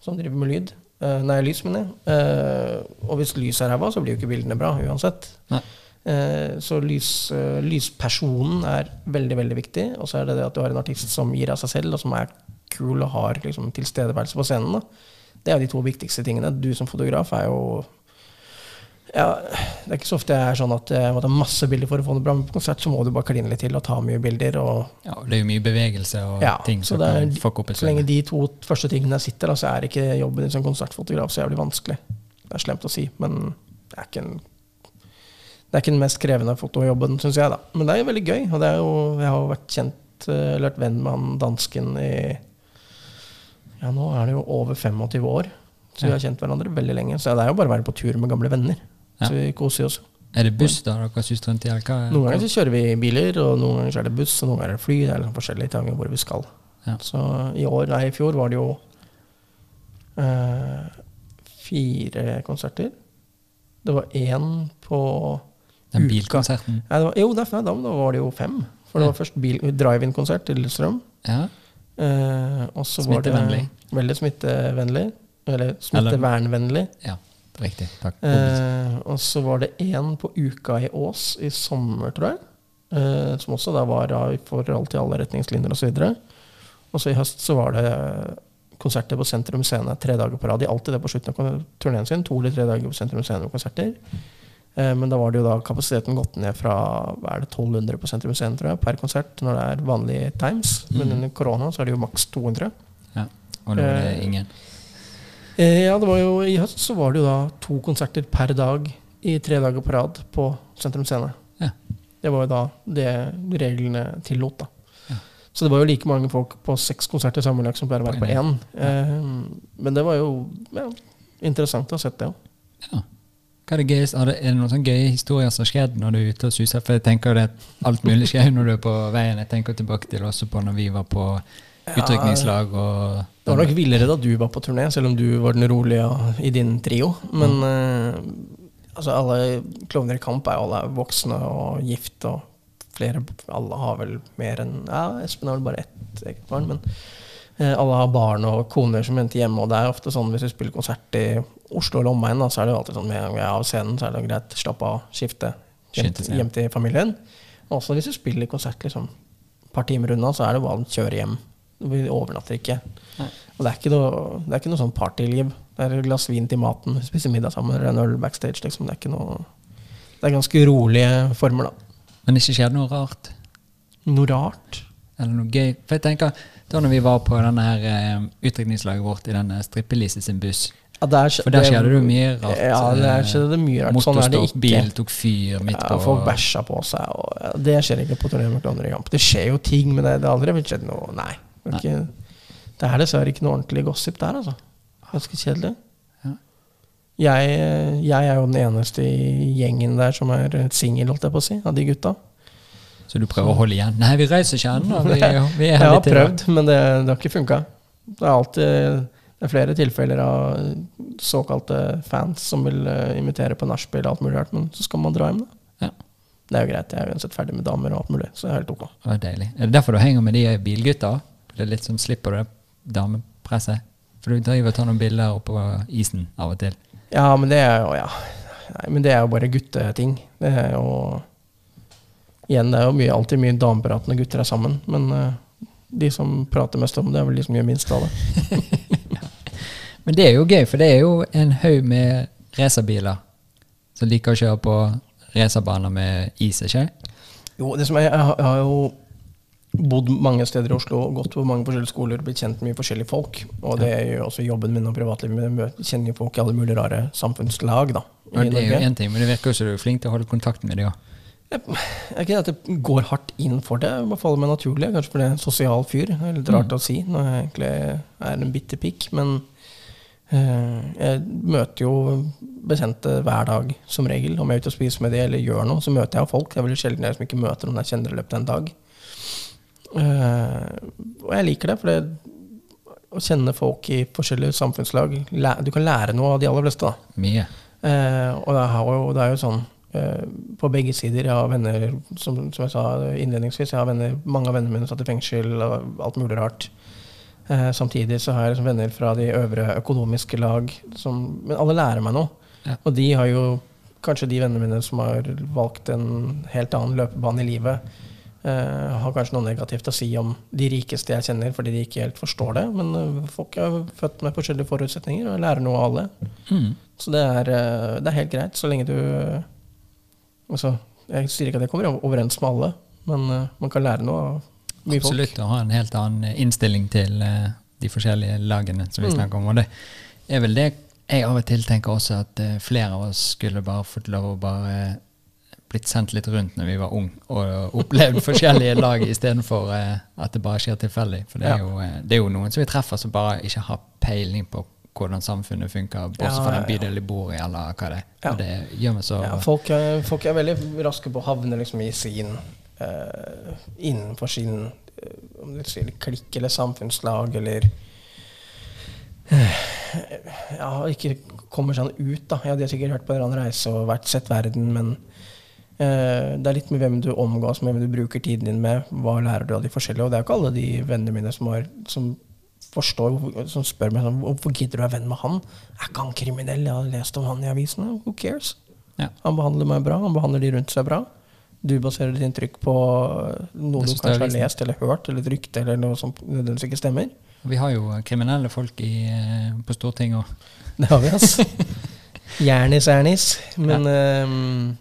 som driver med lyd. Eh, nei, lys, mener jeg. Eh, og hvis lyset er ræva, så blir jo ikke bildene bra uansett. Nei. Eh, så lys, eh, lyspersonen er veldig, veldig viktig. Og så er det det at du har en artist som gir av seg selv, og som er kul og har liksom, tilstedeværelse på scenen. Da. Det er de to viktigste tingene. Du som fotograf er jo ja, Det er ikke så ofte jeg er sånn at jeg må ta masse bilder for å få det bra, men på konsert så må du bare kline litt til og ta mye bilder. Ja, det er jo mye bevegelse og ja, ting som er, kan fucke opp et Så lenge de to første tingene sitter, da, så er ikke jobben din som konsertfotograf så jævlig vanskelig. Det er slemt å si, men det er ikke, en, det er ikke den mest krevende fotojobben, syns jeg. da. Men det er jo veldig gøy. Og det er jo, jeg har jo vært kjent, eh, eller vært venn med han dansken i Ja, nå er det jo over 25 år. Så vi har kjent hverandre veldig lenge. Så det er jo bare å være på tur med gamle venner. Så vi koser oss. Er det buss da dere suser rundt i? eller? Noen ganger så kjører vi biler, og noen ganger så er det buss, og noen ganger er det fly. Det er liksom forskjellige ting hvor vi skal. Ja. Så i år, nei, i fjor var det jo eh, fire konserter. Det var én på Den bilkonserten? Nei, det var, jo, da, da var det jo fem. For det var først drive-in-konsert til Lillestrøm. Ja. Eh, og så var det. Veldig smittevennlig. Eller smittevernvennlig. ja. Riktig. Takk. Eh, og så var det én på Uka i Ås i sommer, tror jeg. Eh, som også da var i forhold til alle retningslinjer osv. Og så i høst så var det konserter på Sentrum Scene tre dager på rad. De alltid det på slutten av turneen sin. To eller tre dager på Sentrum Scene med konserter. Eh, men da var det jo da kapasiteten gått ned fra er det, 1200 på Sentrum Scene tror jeg, per konsert når det er vanlige times. Men Mhm. under korona så er det jo maks 200. Ja. Og nå er det eh, ingen. Eh, ja, det var jo I høst så var det jo da to konserter per dag i tre dager på rad på Sentrum Scene. Ja. Det var jo da det reglene tillot. da. Ja. Så det var jo like mange folk på seks konserter sammenlagt som pleier å være På på én. Eh, men det var jo ja, interessant å ha sett det òg. Ja. Hva er det gøyeste? Er det, noen sånne gøye historier som har skjedd når du er ute og suser? For jeg tenker jo det alt mulig skjer når du er på veien. Jeg tenker tilbake til også på når vi var på utrykningslag og Det var nok villere da du var på turné, selv om du var den rolige i din trio. Men eh, altså alle klovner i kamp er jo alle voksne og gift, og flere Alle har vel mer enn Ja, Espen har vel bare ett eget barn, men alle har barn og koner som venter hjemme, og det er ofte sånn hvis vi spiller konsert i Oslo eller omegn, så er det jo alltid sånn med en gang vi er av scenen, så er det greit, slapp av, skifte hjem, hjem til familien. Også hvis vi spiller konsert liksom et par timer unna, så er det bare å kjøre hjem. Vi overnatter ikke. Nei. Og det er ikke noe, det er ikke noe sånn partyliv. Det er et glass vin til maten, spise middag sammen, eller en øl backstage. Liksom. Det er ikke noe Det er ganske rolige former, da. Men ikke skjer det noe rart? Noe rart. Eller noe gøy? For jeg tenker, da når vi var på denne her eh, utrykningslaget vårt i denne Strippelise sin buss Ja, der, For der skjedde det jo mye rart. Ja, der eh, skjedde det mye rart. Sånn er det ikke. bil tok fyr midt Ja, på folk bæsja på seg. Og, ja, det skjer ikke på turné med Klovner i kamp. Det skjer jo ting, men det, det har aldri skjedd noe Nei. Det er, ikke, det er dessverre ikke noe ordentlig gossip der, altså. Ganske kjedelig. Jeg, jeg er jo den eneste i gjengen der som er singel, holdt jeg på å si, av de gutta. Så du prøver å holde igjen? Nei, vi reiser ikke ennå. Vi, vi er Jeg har prøvd, men det, det har ikke funka. Det er alltid det er flere tilfeller av såkalte fans som vil eh, invitere på nachspiel alt mulig rart, men så skal man dra hjem, da. Ja. Det er jo greit. Jeg er uansett ferdig med damer og alt mulig, så det er helt ok. Det var deilig. Er det derfor du henger med de bilgutta? Det er litt sånn, Slipper du det damepresset? For du driver og tar noen bilder oppå isen av og til. Ja, men det er jo ja. Nei, men det er jo bare gutteting. Det er jo Igjen, det er jo mye, alltid mye dameprat når gutter er sammen, men uh, de som prater mest om det, er vel de som gjør minst av det. Men det er jo gøy, for det er jo en haug med racerbiler som liker å kjøre på racerbaner med is, ikke Jo, det som er, jeg har, jeg har jo bodd mange steder i Oslo, gått på mange forskjellige skoler, blitt kjent med mye forskjellige folk. Og det er jo også jobben min og privatlivet mitt. Kjenner jo folk i alle mulige rare samfunnslag da, i det er jo én ting, men det virker jo som du er flink til å holde kontakt med dem òg. Det jeg ikke at jeg går hardt inn for det, Jeg bare faller meg naturlig. Kanskje fordi jeg er en sosial fyr. Det er litt rart Mm. å si når jeg egentlig er en bitte pikk. Men eh, jeg møter jo bekjente hver dag, som regel. Om jeg er ute og spiser med de eller gjør noe, så møter jeg folk. Det er veldig sjelden jeg som ikke møter noen jeg kjenner i løpet av en dag. Eh, og jeg liker det, for det, å kjenne folk i forskjellige samfunnslag Du kan lære noe av de aller fleste. da. Mye. Eh, og det er, jo, det er jo sånn på begge sider. Jeg har venner, som, som jeg sa innledningsvis, jeg har venner, mange av vennene mine satt i fengsel og alt mulig rart. Eh, samtidig så har jeg liksom venner fra de øvre økonomiske lag. Som, men alle lærer meg noe. Ja. Og de har jo kanskje de vennene mine som har valgt en helt annen løpebane i livet. eh, har kanskje noe negativt å si om de rikeste jeg kjenner, fordi de ikke helt forstår det. Men eh, folk er født med forskjellige forutsetninger og lærer noe av alle. Mm. Så det er, eh, det er helt greit, så lenge du eh, altså, Jeg sier ikke at jeg kommer overens med alle, men uh, man kan lære noe av mye folk. Absolutt å ha en helt annen eh, innstilling til uh, de forskjellige lagene som vi Mm. snakker om. Og det er vel det jeg av og til tenker også, at uh, flere av oss skulle bare fått lov å bare blitt sendt litt rundt når vi var ung, og opplevd forskjellige lag istedenfor uh, at det bare skjer tilfeldig. For det er, jo, det er jo noen som vi treffer som bare ikke har peiling på hvordan samfunnet funker, bortsett Ja, fra den bydelen de bor i, eller hva det er. Ja. Og det gjør meg så Ja, folk, er, folk er veldig raske på å havne liksom i sin eh, Innenfor sin eh, om du sier klikk eller samfunnslag eller eh, Ja, ikke kommer seg ut, da. Ja, de har sikkert hørt på en eller annen reise og vært sett verden, men det er litt med hvem du omgås med, hvem du bruker tiden din med. Hva lærer du av de forskjellige? Og det er jo ikke alle de vennene mine som, har, som forstår, som spør meg sånn Hvorfor gidder du å være venn med han? Er ikke han kriminell? Jeg har lest om han i avisene. Who cares? Ja. Han behandler meg bra, han behandler de rundt seg bra. Du baserer ditt inntrykk på noe du kanskje har lest eller hørt, eller et rykte, eller noe som nødvendigvis ikke stemmer. Vi har jo kriminelle folk i, eh, på Stortinget òg. Det har vi, altså. Jernis ernis. Men, ehm,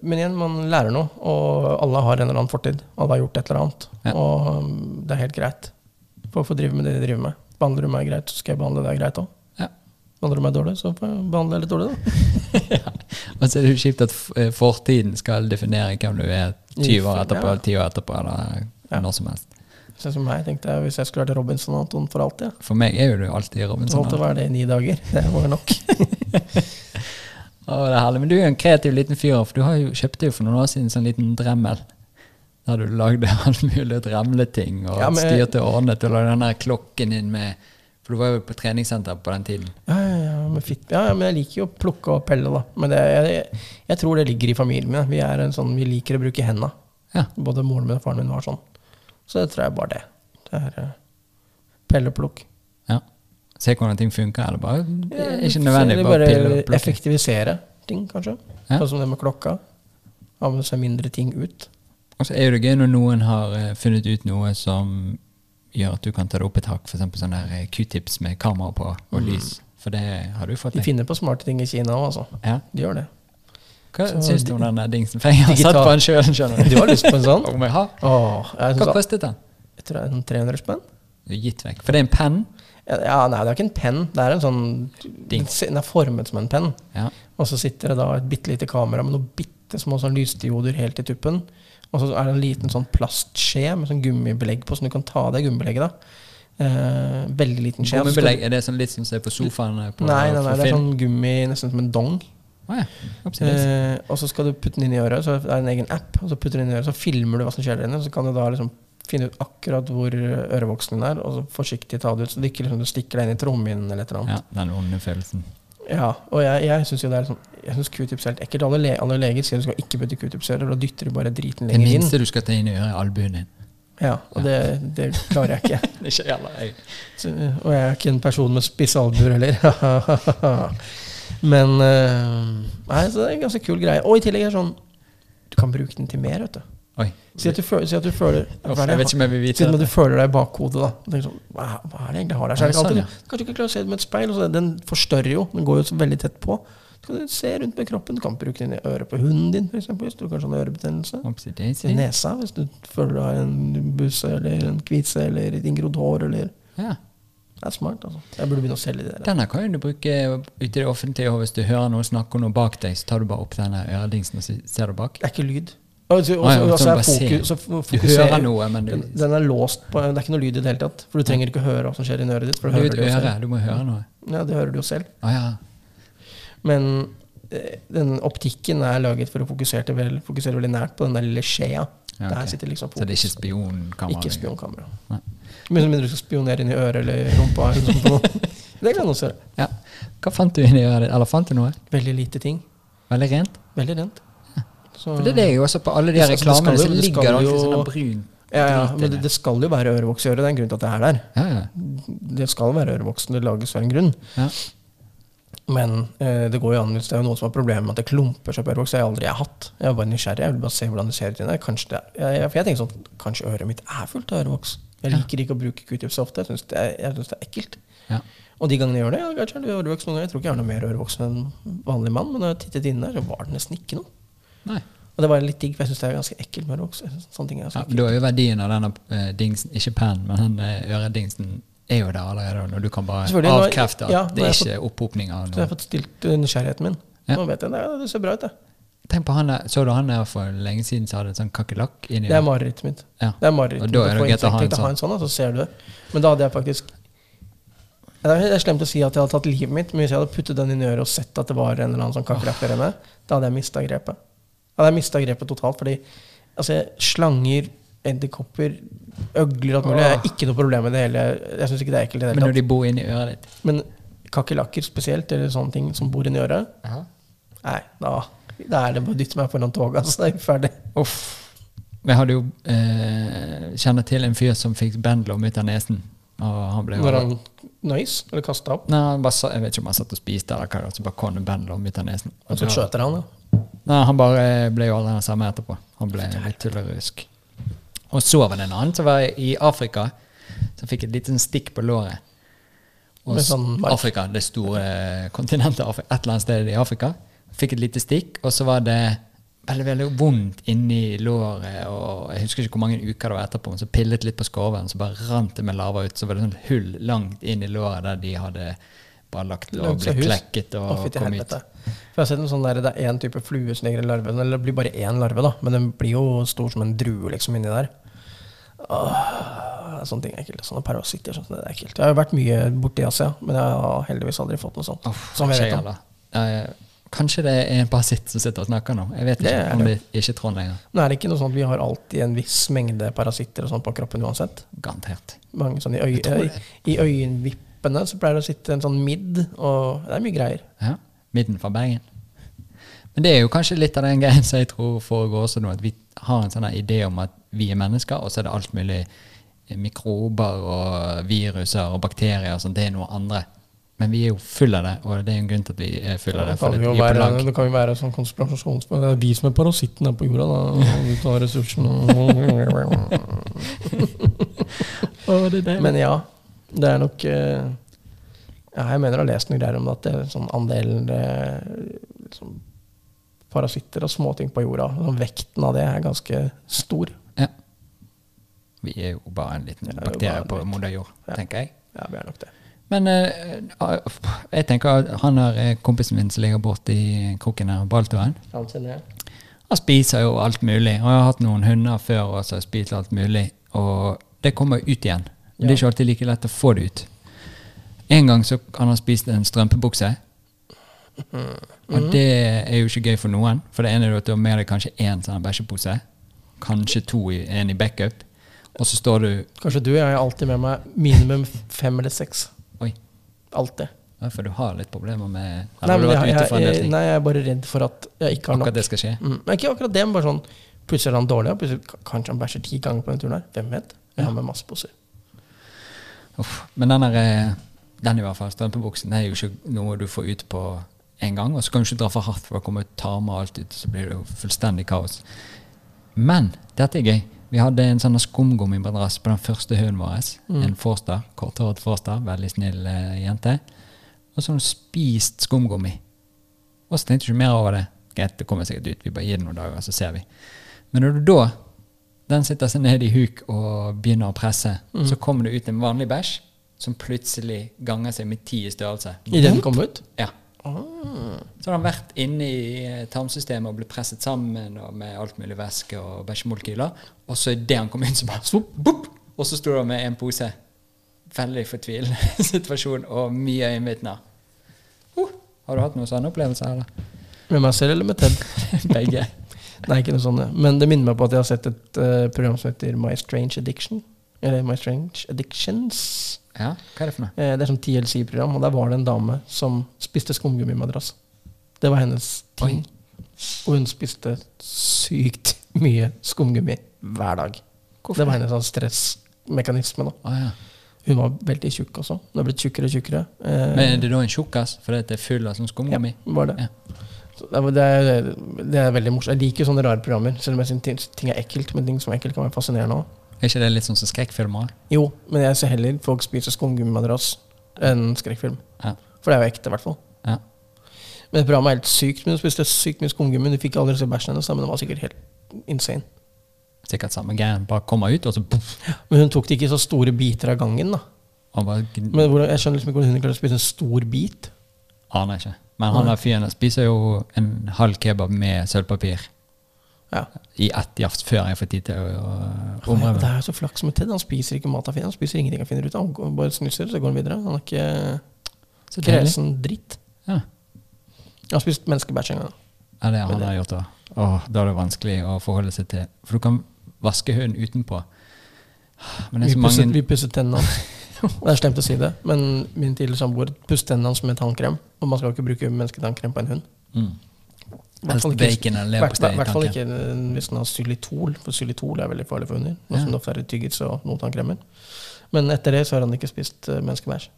men igjen, man lærer noe, og alle har en eller annen fortid. Alle har gjort et eller annet. Ja. Og um, det er helt greit. Folk få drive med det de driver med. Behandler du meg greit, så skal jeg behandle deg greit òg. Ja. Behandler du meg dårlig, så får jeg behandle deg litt dårlig, da. Og så er det jo kjipt at eh, fortiden skal definere hvem du er 20 år etterpå, Ja. eller 10 år etterpå, eller Ja. når som helst. Sånn som meg, tenkte jeg, Hvis jeg skulle vært Robinson Anton for alltid. Ja. For meg er jo du alltid Robinson. måtte da. være det i ni dager. Det var nok. Å, det er herlig. Men du er jo en kreativ liten fyr, for du har jo, kjøpte jo for noen år siden en sånn liten dremmel. Der du lagde alt mulig ramleting og Ja, men- styrte og ordnet. Og lagde den der klokken din med For du var jo på treningssenter på den tiden. Ja, ja, men, fit. ja, ja, men jeg liker jo å plukke og pelle, da. Men det, jeg, jeg tror det ligger i familien min. Vi, er en sånn, vi liker å bruke henda. Ja. Både moren min og faren min var sånn. Så det tror jeg bare det. Det er pelle og plukk. ja. Se hvordan ting funker, eller bare Ikke nødvendig, Bare, bare pille og plukke. effektivisere ting, kanskje. Ja. Sånn som det med klokka. Ha med seg mindre ting ut. Og så er det gøy når noen har eh, funnet ut noe som gjør at du kan ta det opp et hakk. F.eks. sånn der eh, q-tips med kamera på og lys. For det har du fått Mm. De finner på smarte ting i Kina òg, altså. Ja. De gjør det. Hva Så syns du om den dingsen? For jeg har sett på den sjøl, skjønner Du har lyst på en sånn? Om jeg har? Åh, jeg Hva kostet den? jeg tror det er en 300 spenn. Du er gitt vekk. For det er en penn. Ja, nei, det er ikke en penn. Det er en sånn Ding. Den er formet som en penn. Ja. Og så sitter det da et bitte lite kamera med noen bitte små sånn lysdioder helt i tuppen. Og så er det en liten sånn plastskje med sånn gummibelegg på, så du kan ta av det gummibelegget. da. Eh, veldig liten skje. Så skal du- Gummibelegg, er det sånn litt som ser på sofaen eh, på, Nei, nei, nei, det er sånn gummi, nesten som en dong. Å ja. Eh, og så skal du putte den inn i øret, så det er en egen app. Og så putter du den inn i øret, så filmer du hva som skjer der inne. Så kan du da liksom finne ut akkurat hvor ørevoksen din er, og så forsiktig ta det ut, så det ikke liksom, du stikker deg inn i trommehinnen eller et eller annet. Ja, den onde følelsen. Ja, og jeg, jeg syns jo det er sånn Jeg q-tips er helt ekkelt. Alle, le, alle leger sier du skal ikke putte q-tips i øret, da dytter du bare driten lenger inn. Det minste du skal ta inn i øret, er albuen din. Ja, og det, det klarer jeg ikke. Ikke heller jeg. Så, og jeg er ikke en person med spisse albuer heller. Men eh, Nei, så det er en ganske kul greie. Og i tillegg er det sånn Du kan bruke den til mer, vet du. Oi. Si at du føler, si at du føler Uff, Jeg vet ikke om jeg vil Si vite at du føler deg i bakhodet, da. Sånn, hva, hva er det egentlig jeg har der? Så er det ikke alltid, sånn, Kanskje du ikke klarer å se det med et speil. Så den forstørrer jo. Den går jo så veldig tett på. Så kan du se rundt med kroppen. Du kan bruke den i øret på hunden din, f.eks. hvis du kanskje har ørebetennelse. I nesa, hvis du føler du har en busse eller en kvise eller et inngrodd hår. Eller. Ja. Det er smart, altså. Jeg burde begynne å selge det. der. Denne kan du bruke ute i det offentlige, og hvis du hører noen snakke om noe bak deg, så tar du bare opp denne øredingsen og ser du bak. Det er ikke lyd. Og så, og så, ja, og så bare se. fokus, Du hører noe, men du, Den, den er låst på Det er ikke noe lyd i det hele tatt. For du trenger ikke høre hva som skjer inni øret ditt. For du et øre. Du må høre noe. Ja, det hører du jo selv. Ah, ja. Men eh, den optikken er laget for å fokusere, vel, fokusere veldig nært på den der lille skjea. Ja, Der sitter liksom Så det er ikke spionkamera? Ikke spionkamera. Med mindre du skal spionere inn i øret eller rumpa. Det kan du også gjøre. Ja. Hva fant du inni øret? Eller fant du noe? Veldig lite ting. Veldig rent? Veldig rent. Så, For det er det jo også på alle de reklamene, som ligger det alltid jo- sånn brun ja, ja, men det, det skal jo være ørevoks i øret. Det er en grunn til at det er der. Ja, ja. Det skal være ørevoksen. Det lages for en grunn. ja. Men eh, det går jo an hvis det er noen som har problemer med at det klumper seg på ørevoks. Det har jeg aldri hatt. Jeg er bare nysgjerrig. Jeg vil bare se hvordan det ser ut inni der. Kanskje det er, jeg, jeg, for jeg tenker sånn Kanskje øret mitt er fullt av ørevoks. Jeg liker ikke å bruke q-tips så ofte. Jeg syns det, det er ekkelt. Ja. Og de gangene jeg gjør det, ja, kanskje er det ørevoks noen ganger. Jeg tror ikke jeg har noe mer ørevoks enn en vanlig mann, men når jeg tittet inn der, så var det nesten ikke noe. Nei. Og det var litt digg, for jeg syns det er ganske ekkelt med. Jeg Sånne ting er Ja, da er jo verdien av denne uh, dingsen, ikke pennen, men den eh, øredingsen, er jo der allerede. Når du kan bare avkrefte at ja, det er ikke er opphopning av Så jeg har noe. fått stilt eh, nysgjerrigheten min. Ja. Nå vet jeg det, det ser bra ut, det. Tenk på han der, Så du han der for lenge siden som hadde en sånn kakerlakk inni Det er marerittet mitt. Ja. Det er marerittet Og da er det greit å ha en sånn. ha en sånn, så ser du det. Men da hadde jeg faktisk Det det er slemt å si at jeg hadde tatt livet mitt, men hvis jeg hadde puttet den inn i øret og sett at det var en eller annen sånn kakerlakk der inne, da hadde jeg mista grepet. Da hadde jeg mista grepet totalt, fordi altså, slanger, edderkopper, øgler og alt mulig er ikke noe problem med det hele. Jeg syns ikke det er ekkelt det Men når de bor inni øret ditt Men kakerlakker spesielt, eller sånne ting som bor inni øret, nei, da, da er det bare å dytte meg foran toget, altså. jeg er ferdig. Uff. Jeg hadde jo eh, kjenner til en fyr som fikk bendelom ut av nesen. Og han ble Var han nøys, eller kasta opp, Nei, han bare, Jeg vet ikke om han satt og spiste, eller hva det så bare kom det bendelom ut av nesen. og så da- skjøter han, ja. Nei, han bare ble jo aldri den samme etterpå. Han ble litt tullerusk. Og så var det en annen som var i Afrika, som fikk et lite stikk på låret. Og sånn. Afrika, det store kontinentet, et eller annet sted i Afrika. Fikk et lite stikk, og så var det veldig veldig vondt inni låret. og Jeg husker ikke hvor mange uker det var etterpå, men så pillet litt på skorven, så bare rant det med lava ut. Så var det sånn hull langt inn i låret der de hadde bare lagt og blitt klekket og oh, kom hit. For jeg har sett en sånn der, Det er én type flue som ligger i larven. Eller det blir bare én larve, da. Men den blir jo stor som en drue liksom inni der. Åh, sånne ting er ekkelt. Sånne parasitter. Sånn, det er ekkelt. Jeg har jo vært mye borti Asia, men jeg har heldigvis aldri fått noe sånt. Oh, som jeg vet om. Kanskje det er en parasitt som sitter og snakker nå. Jeg vet ikke om det er ikke Trond lenger. Nå er det ikke noe sånn at vi har alltid en viss mengde parasitter og sånn på kroppen uansett. Garantert. Mange sånn i, øy, øy, I øyenvippene så pleier det å sitte en sånn midd, og det er mye greier. Ja, Midden fra Bergen. Men det er jo kanskje litt av den greien som jeg tror foregår også nå, at vi har en sånn idé om at vi er mennesker, og så er det alt mulig mikrober og viruser og bakterier og sånt. Det er noe andre. Men vi er jo full av det, og det er en grunn til at vi er full av det. Det kan, vi jo er være, det kan jo være sånn konspirasjonsspørsmål. Det er vi som er parasittene på jorda, da. Og vi tar ressursene Men ja, det er nok eh, ja, Jeg mener jeg har lest noen greier om det, at det er sånn andelen eh, liksom, parasitter og småting på jorda. Sånn, vekten av det er ganske stor. Ja. Vi er jo bare en liten Ja, er bakterie på moder jord, tenker jeg. Ja, vi er nok det. Men eh, ah, jeg tenker at han eh, kompisen min som ligger borti kroken her, Baltoen, Han spiser jo alt mulig. Og jeg har hatt noen hunder før og så har spist alt mulig. Og det kommer ut igjen Men det er ikke alltid like lett å få det ut. En gang så kan han spist en strømpebukse. Og det er jo ikke gøy for noen. For det ene er at du har med deg kanskje én sånn bæsjepose. Kanskje to i, en i backup. Og så står du Kanskje du, jeg har alltid med meg minimum fem eller seks. Oi, Alltid. ja, for du har litt problemer med Nei, men jeg, del jeg, nei, jeg er bare redd for at jeg ikke har nok. Akkurat det skal skje. Mm. Men ikke akkurat det, men bare sånn Plutselig er han dårlig, og plutselig kanskje han bæsjer ti ganger på den turen her. Hvem vet? Jeg har med masse poser. Uff. Men den der, eh, den i hvert fall, strømpebuksen, er jo ikke noe du får ut på en gang. Og så kan du ikke dra for hardt, for da kommer tarmer og alt ut, så blir det jo fullstendig kaos. Men dette er gøy. Vi hadde en sånn skumgummimadrass på den første hunden vår. En Forster, korthåret Forster, veldig snill uh, jente. Og så har hun spist skumgummi. Og så tenkte jeg ikke mer over det. Greit, det kommer sikkert ut, vi bare gir det noen dager, så ser vi. Men når du da den sitter seg ned i huk og begynner å presse, så kommer det ut en vanlig bæsj som plutselig ganger seg med ti i størrelse. I den kom ut? Ja. Så har den vært inne i eh, tarmsystemet og blitt presset sammen med alt mulig væske og bæsjemolekyler. Og så idet han kom inn, så bare svopp, bopp, og så sto han med en pose. Veldig fortvilende situasjon og mye øyenvitner. Uh, har du hatt noen sånne opplevelser, eller? Med meg selv eller med Ted? Begge. Nei, ikke noe sånt. Men det minner meg på at jeg har sett et uh, program som heter My Strange Addiction. Eller My Strange Addictions. Ja, hva er det for noe? Eh, det er sånn TLC-program, og der var det en dame som spiste skumgummimadrass. Det var hennes ting. Og hun spiste sykt mye skumgummi hver dag. Hvorfor? Det var hennes sånn stressmekanisme. da. Ah, ja. Hun var veldig tjukk også. Hun har blitt tjukkere og tjukkere. Eh, Men er det da en tjukkas fordi det er full av sånn skumgummi? var det. Ja. Det, er, det, er, det veldig morsomt. Jeg liker sånne rare programmer. Selv om jeg synes ting, er ekkelt, men ting som er ekkelt, kan være fascinerende òg. Er ikke det litt sånn som skrekkfilmer? Jo, men jeg ser heller folk spise skumgummimadrass enn skrekkfilm. Ja. For det er jo ekte, i hvert fall. ja. Men programmet er helt sykt. Men hun spiste sykt mye skumgummi. Du fikk aldri se bæsjen hennes, men det var sikkert helt insane. Sikkert samme greien. Bare komme ut, og så poff, Men hun tok det ikke i så store biter av gangen. da Men Jeg skjønner liksom ikke hvordan hun klarte å spise en stor bit. Aner ikke. Men han der fyren spiser jo en halv kebab med sølvpapir Ja. i ett jafs før jeg får tid til å omrømme. Det er så flaks med Ted. Han spiser ikke mat han finner. Han spiser ingenting han finner ut av. Han bare snusser, så går han videre. Han er ikke kresen dritt. Ja. Jeg har spist menneskebæsj en gang. ja, det har han har gjort òg. Da er det vanskelig å forholde seg til. For du kan vaske hunden utenpå. Vi pusset, mange vi pusset tennene Det er slemt å si det, men min tidligere samboer pusset tennene hans med tannkrem. Og man skal ikke bruke mennesketannkrem på en hund. mm. Hvert fall ikke- hvert- fall eh, hvis den har xylitol, for xylitol er veldig farlig for hunder. Noe Ja. som det ofte er tygget tyggis og noen tannkremer. Men etter det så har han ikke spist eh, menneskebæsj.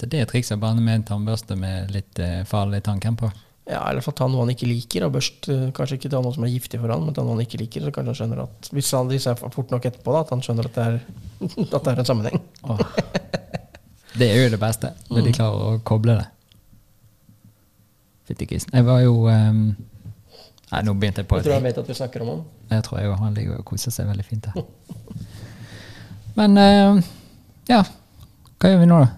Så det er trikset bare med en tannbørste med litt eh, farlig tannkrem på. Ja, i hvert fall ta noe han ikke liker, og børst eh, kanskje ikke ta noe som er giftig for han, men ta noe han ikke liker, så kanskje han skjønner at hvis han hvis seg fort nok etterpå, da, at han skjønner at det er, at det er en sammenheng. Åh. Det er jo det beste, når Mm. de klarer å koble det. Fytti grisen. Jeg var jo um, Nei, nå begynte jeg på Jeg tror han vet at vi snakker om han. Jeg tror jeg han ligger og koser seg veldig fint her. Men uh, ja, hva gjør vi nå, da?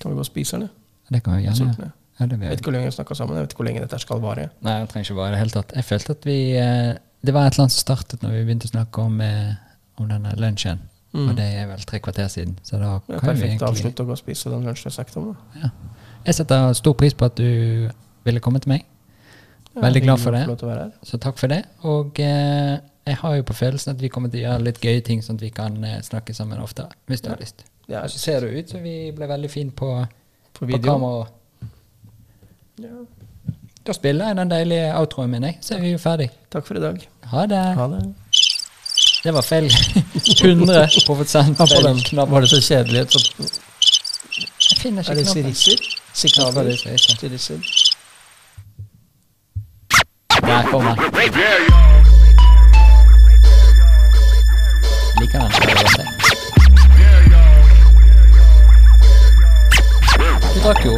Kan vi gå og spise, eller? Det kan vi gjerne gjøre. Ja, Jeg vet ikke hvor lenge vi snakka sammen. Jeg vet ikke hvor lenge dette skal vare. Nei, jeg trenger ikke vare i det hele tatt. Jeg følte at vi eh, Det var et eller annet som startet når vi begynte å snakke om, eh, om denne lunsjen. Mm. Og det er vel tre kvarter siden. Så da kan vi perfekt vi egentlig avslutt å gå og spise den lunsjen jeg snakket om. Da. ja. Jeg setter stor pris på at du ville komme til meg. Ja, Veldig glad for det. Så takk for det. Og eh, jeg har jo på følelsen at vi kommer til å gjøre litt gøye ting, sånn at vi kan eh, snakke sammen oftere. Hvis du har lyst. Ja, så ser det ut som vi ble veldig fine på, på på kamera. Ja. Da spiller jeg den deilige outroen min, jeg. Så er vi jo ferdig. Takk for i dag. Ha det. Ha det. Det var feil. 100 prosent Ja, på feil knapp. var det så kjedelig. Så Jeg finner er ikke knappen. Er det er sirisser. Sirisser. Der kom den. Liker den. Du drakk jo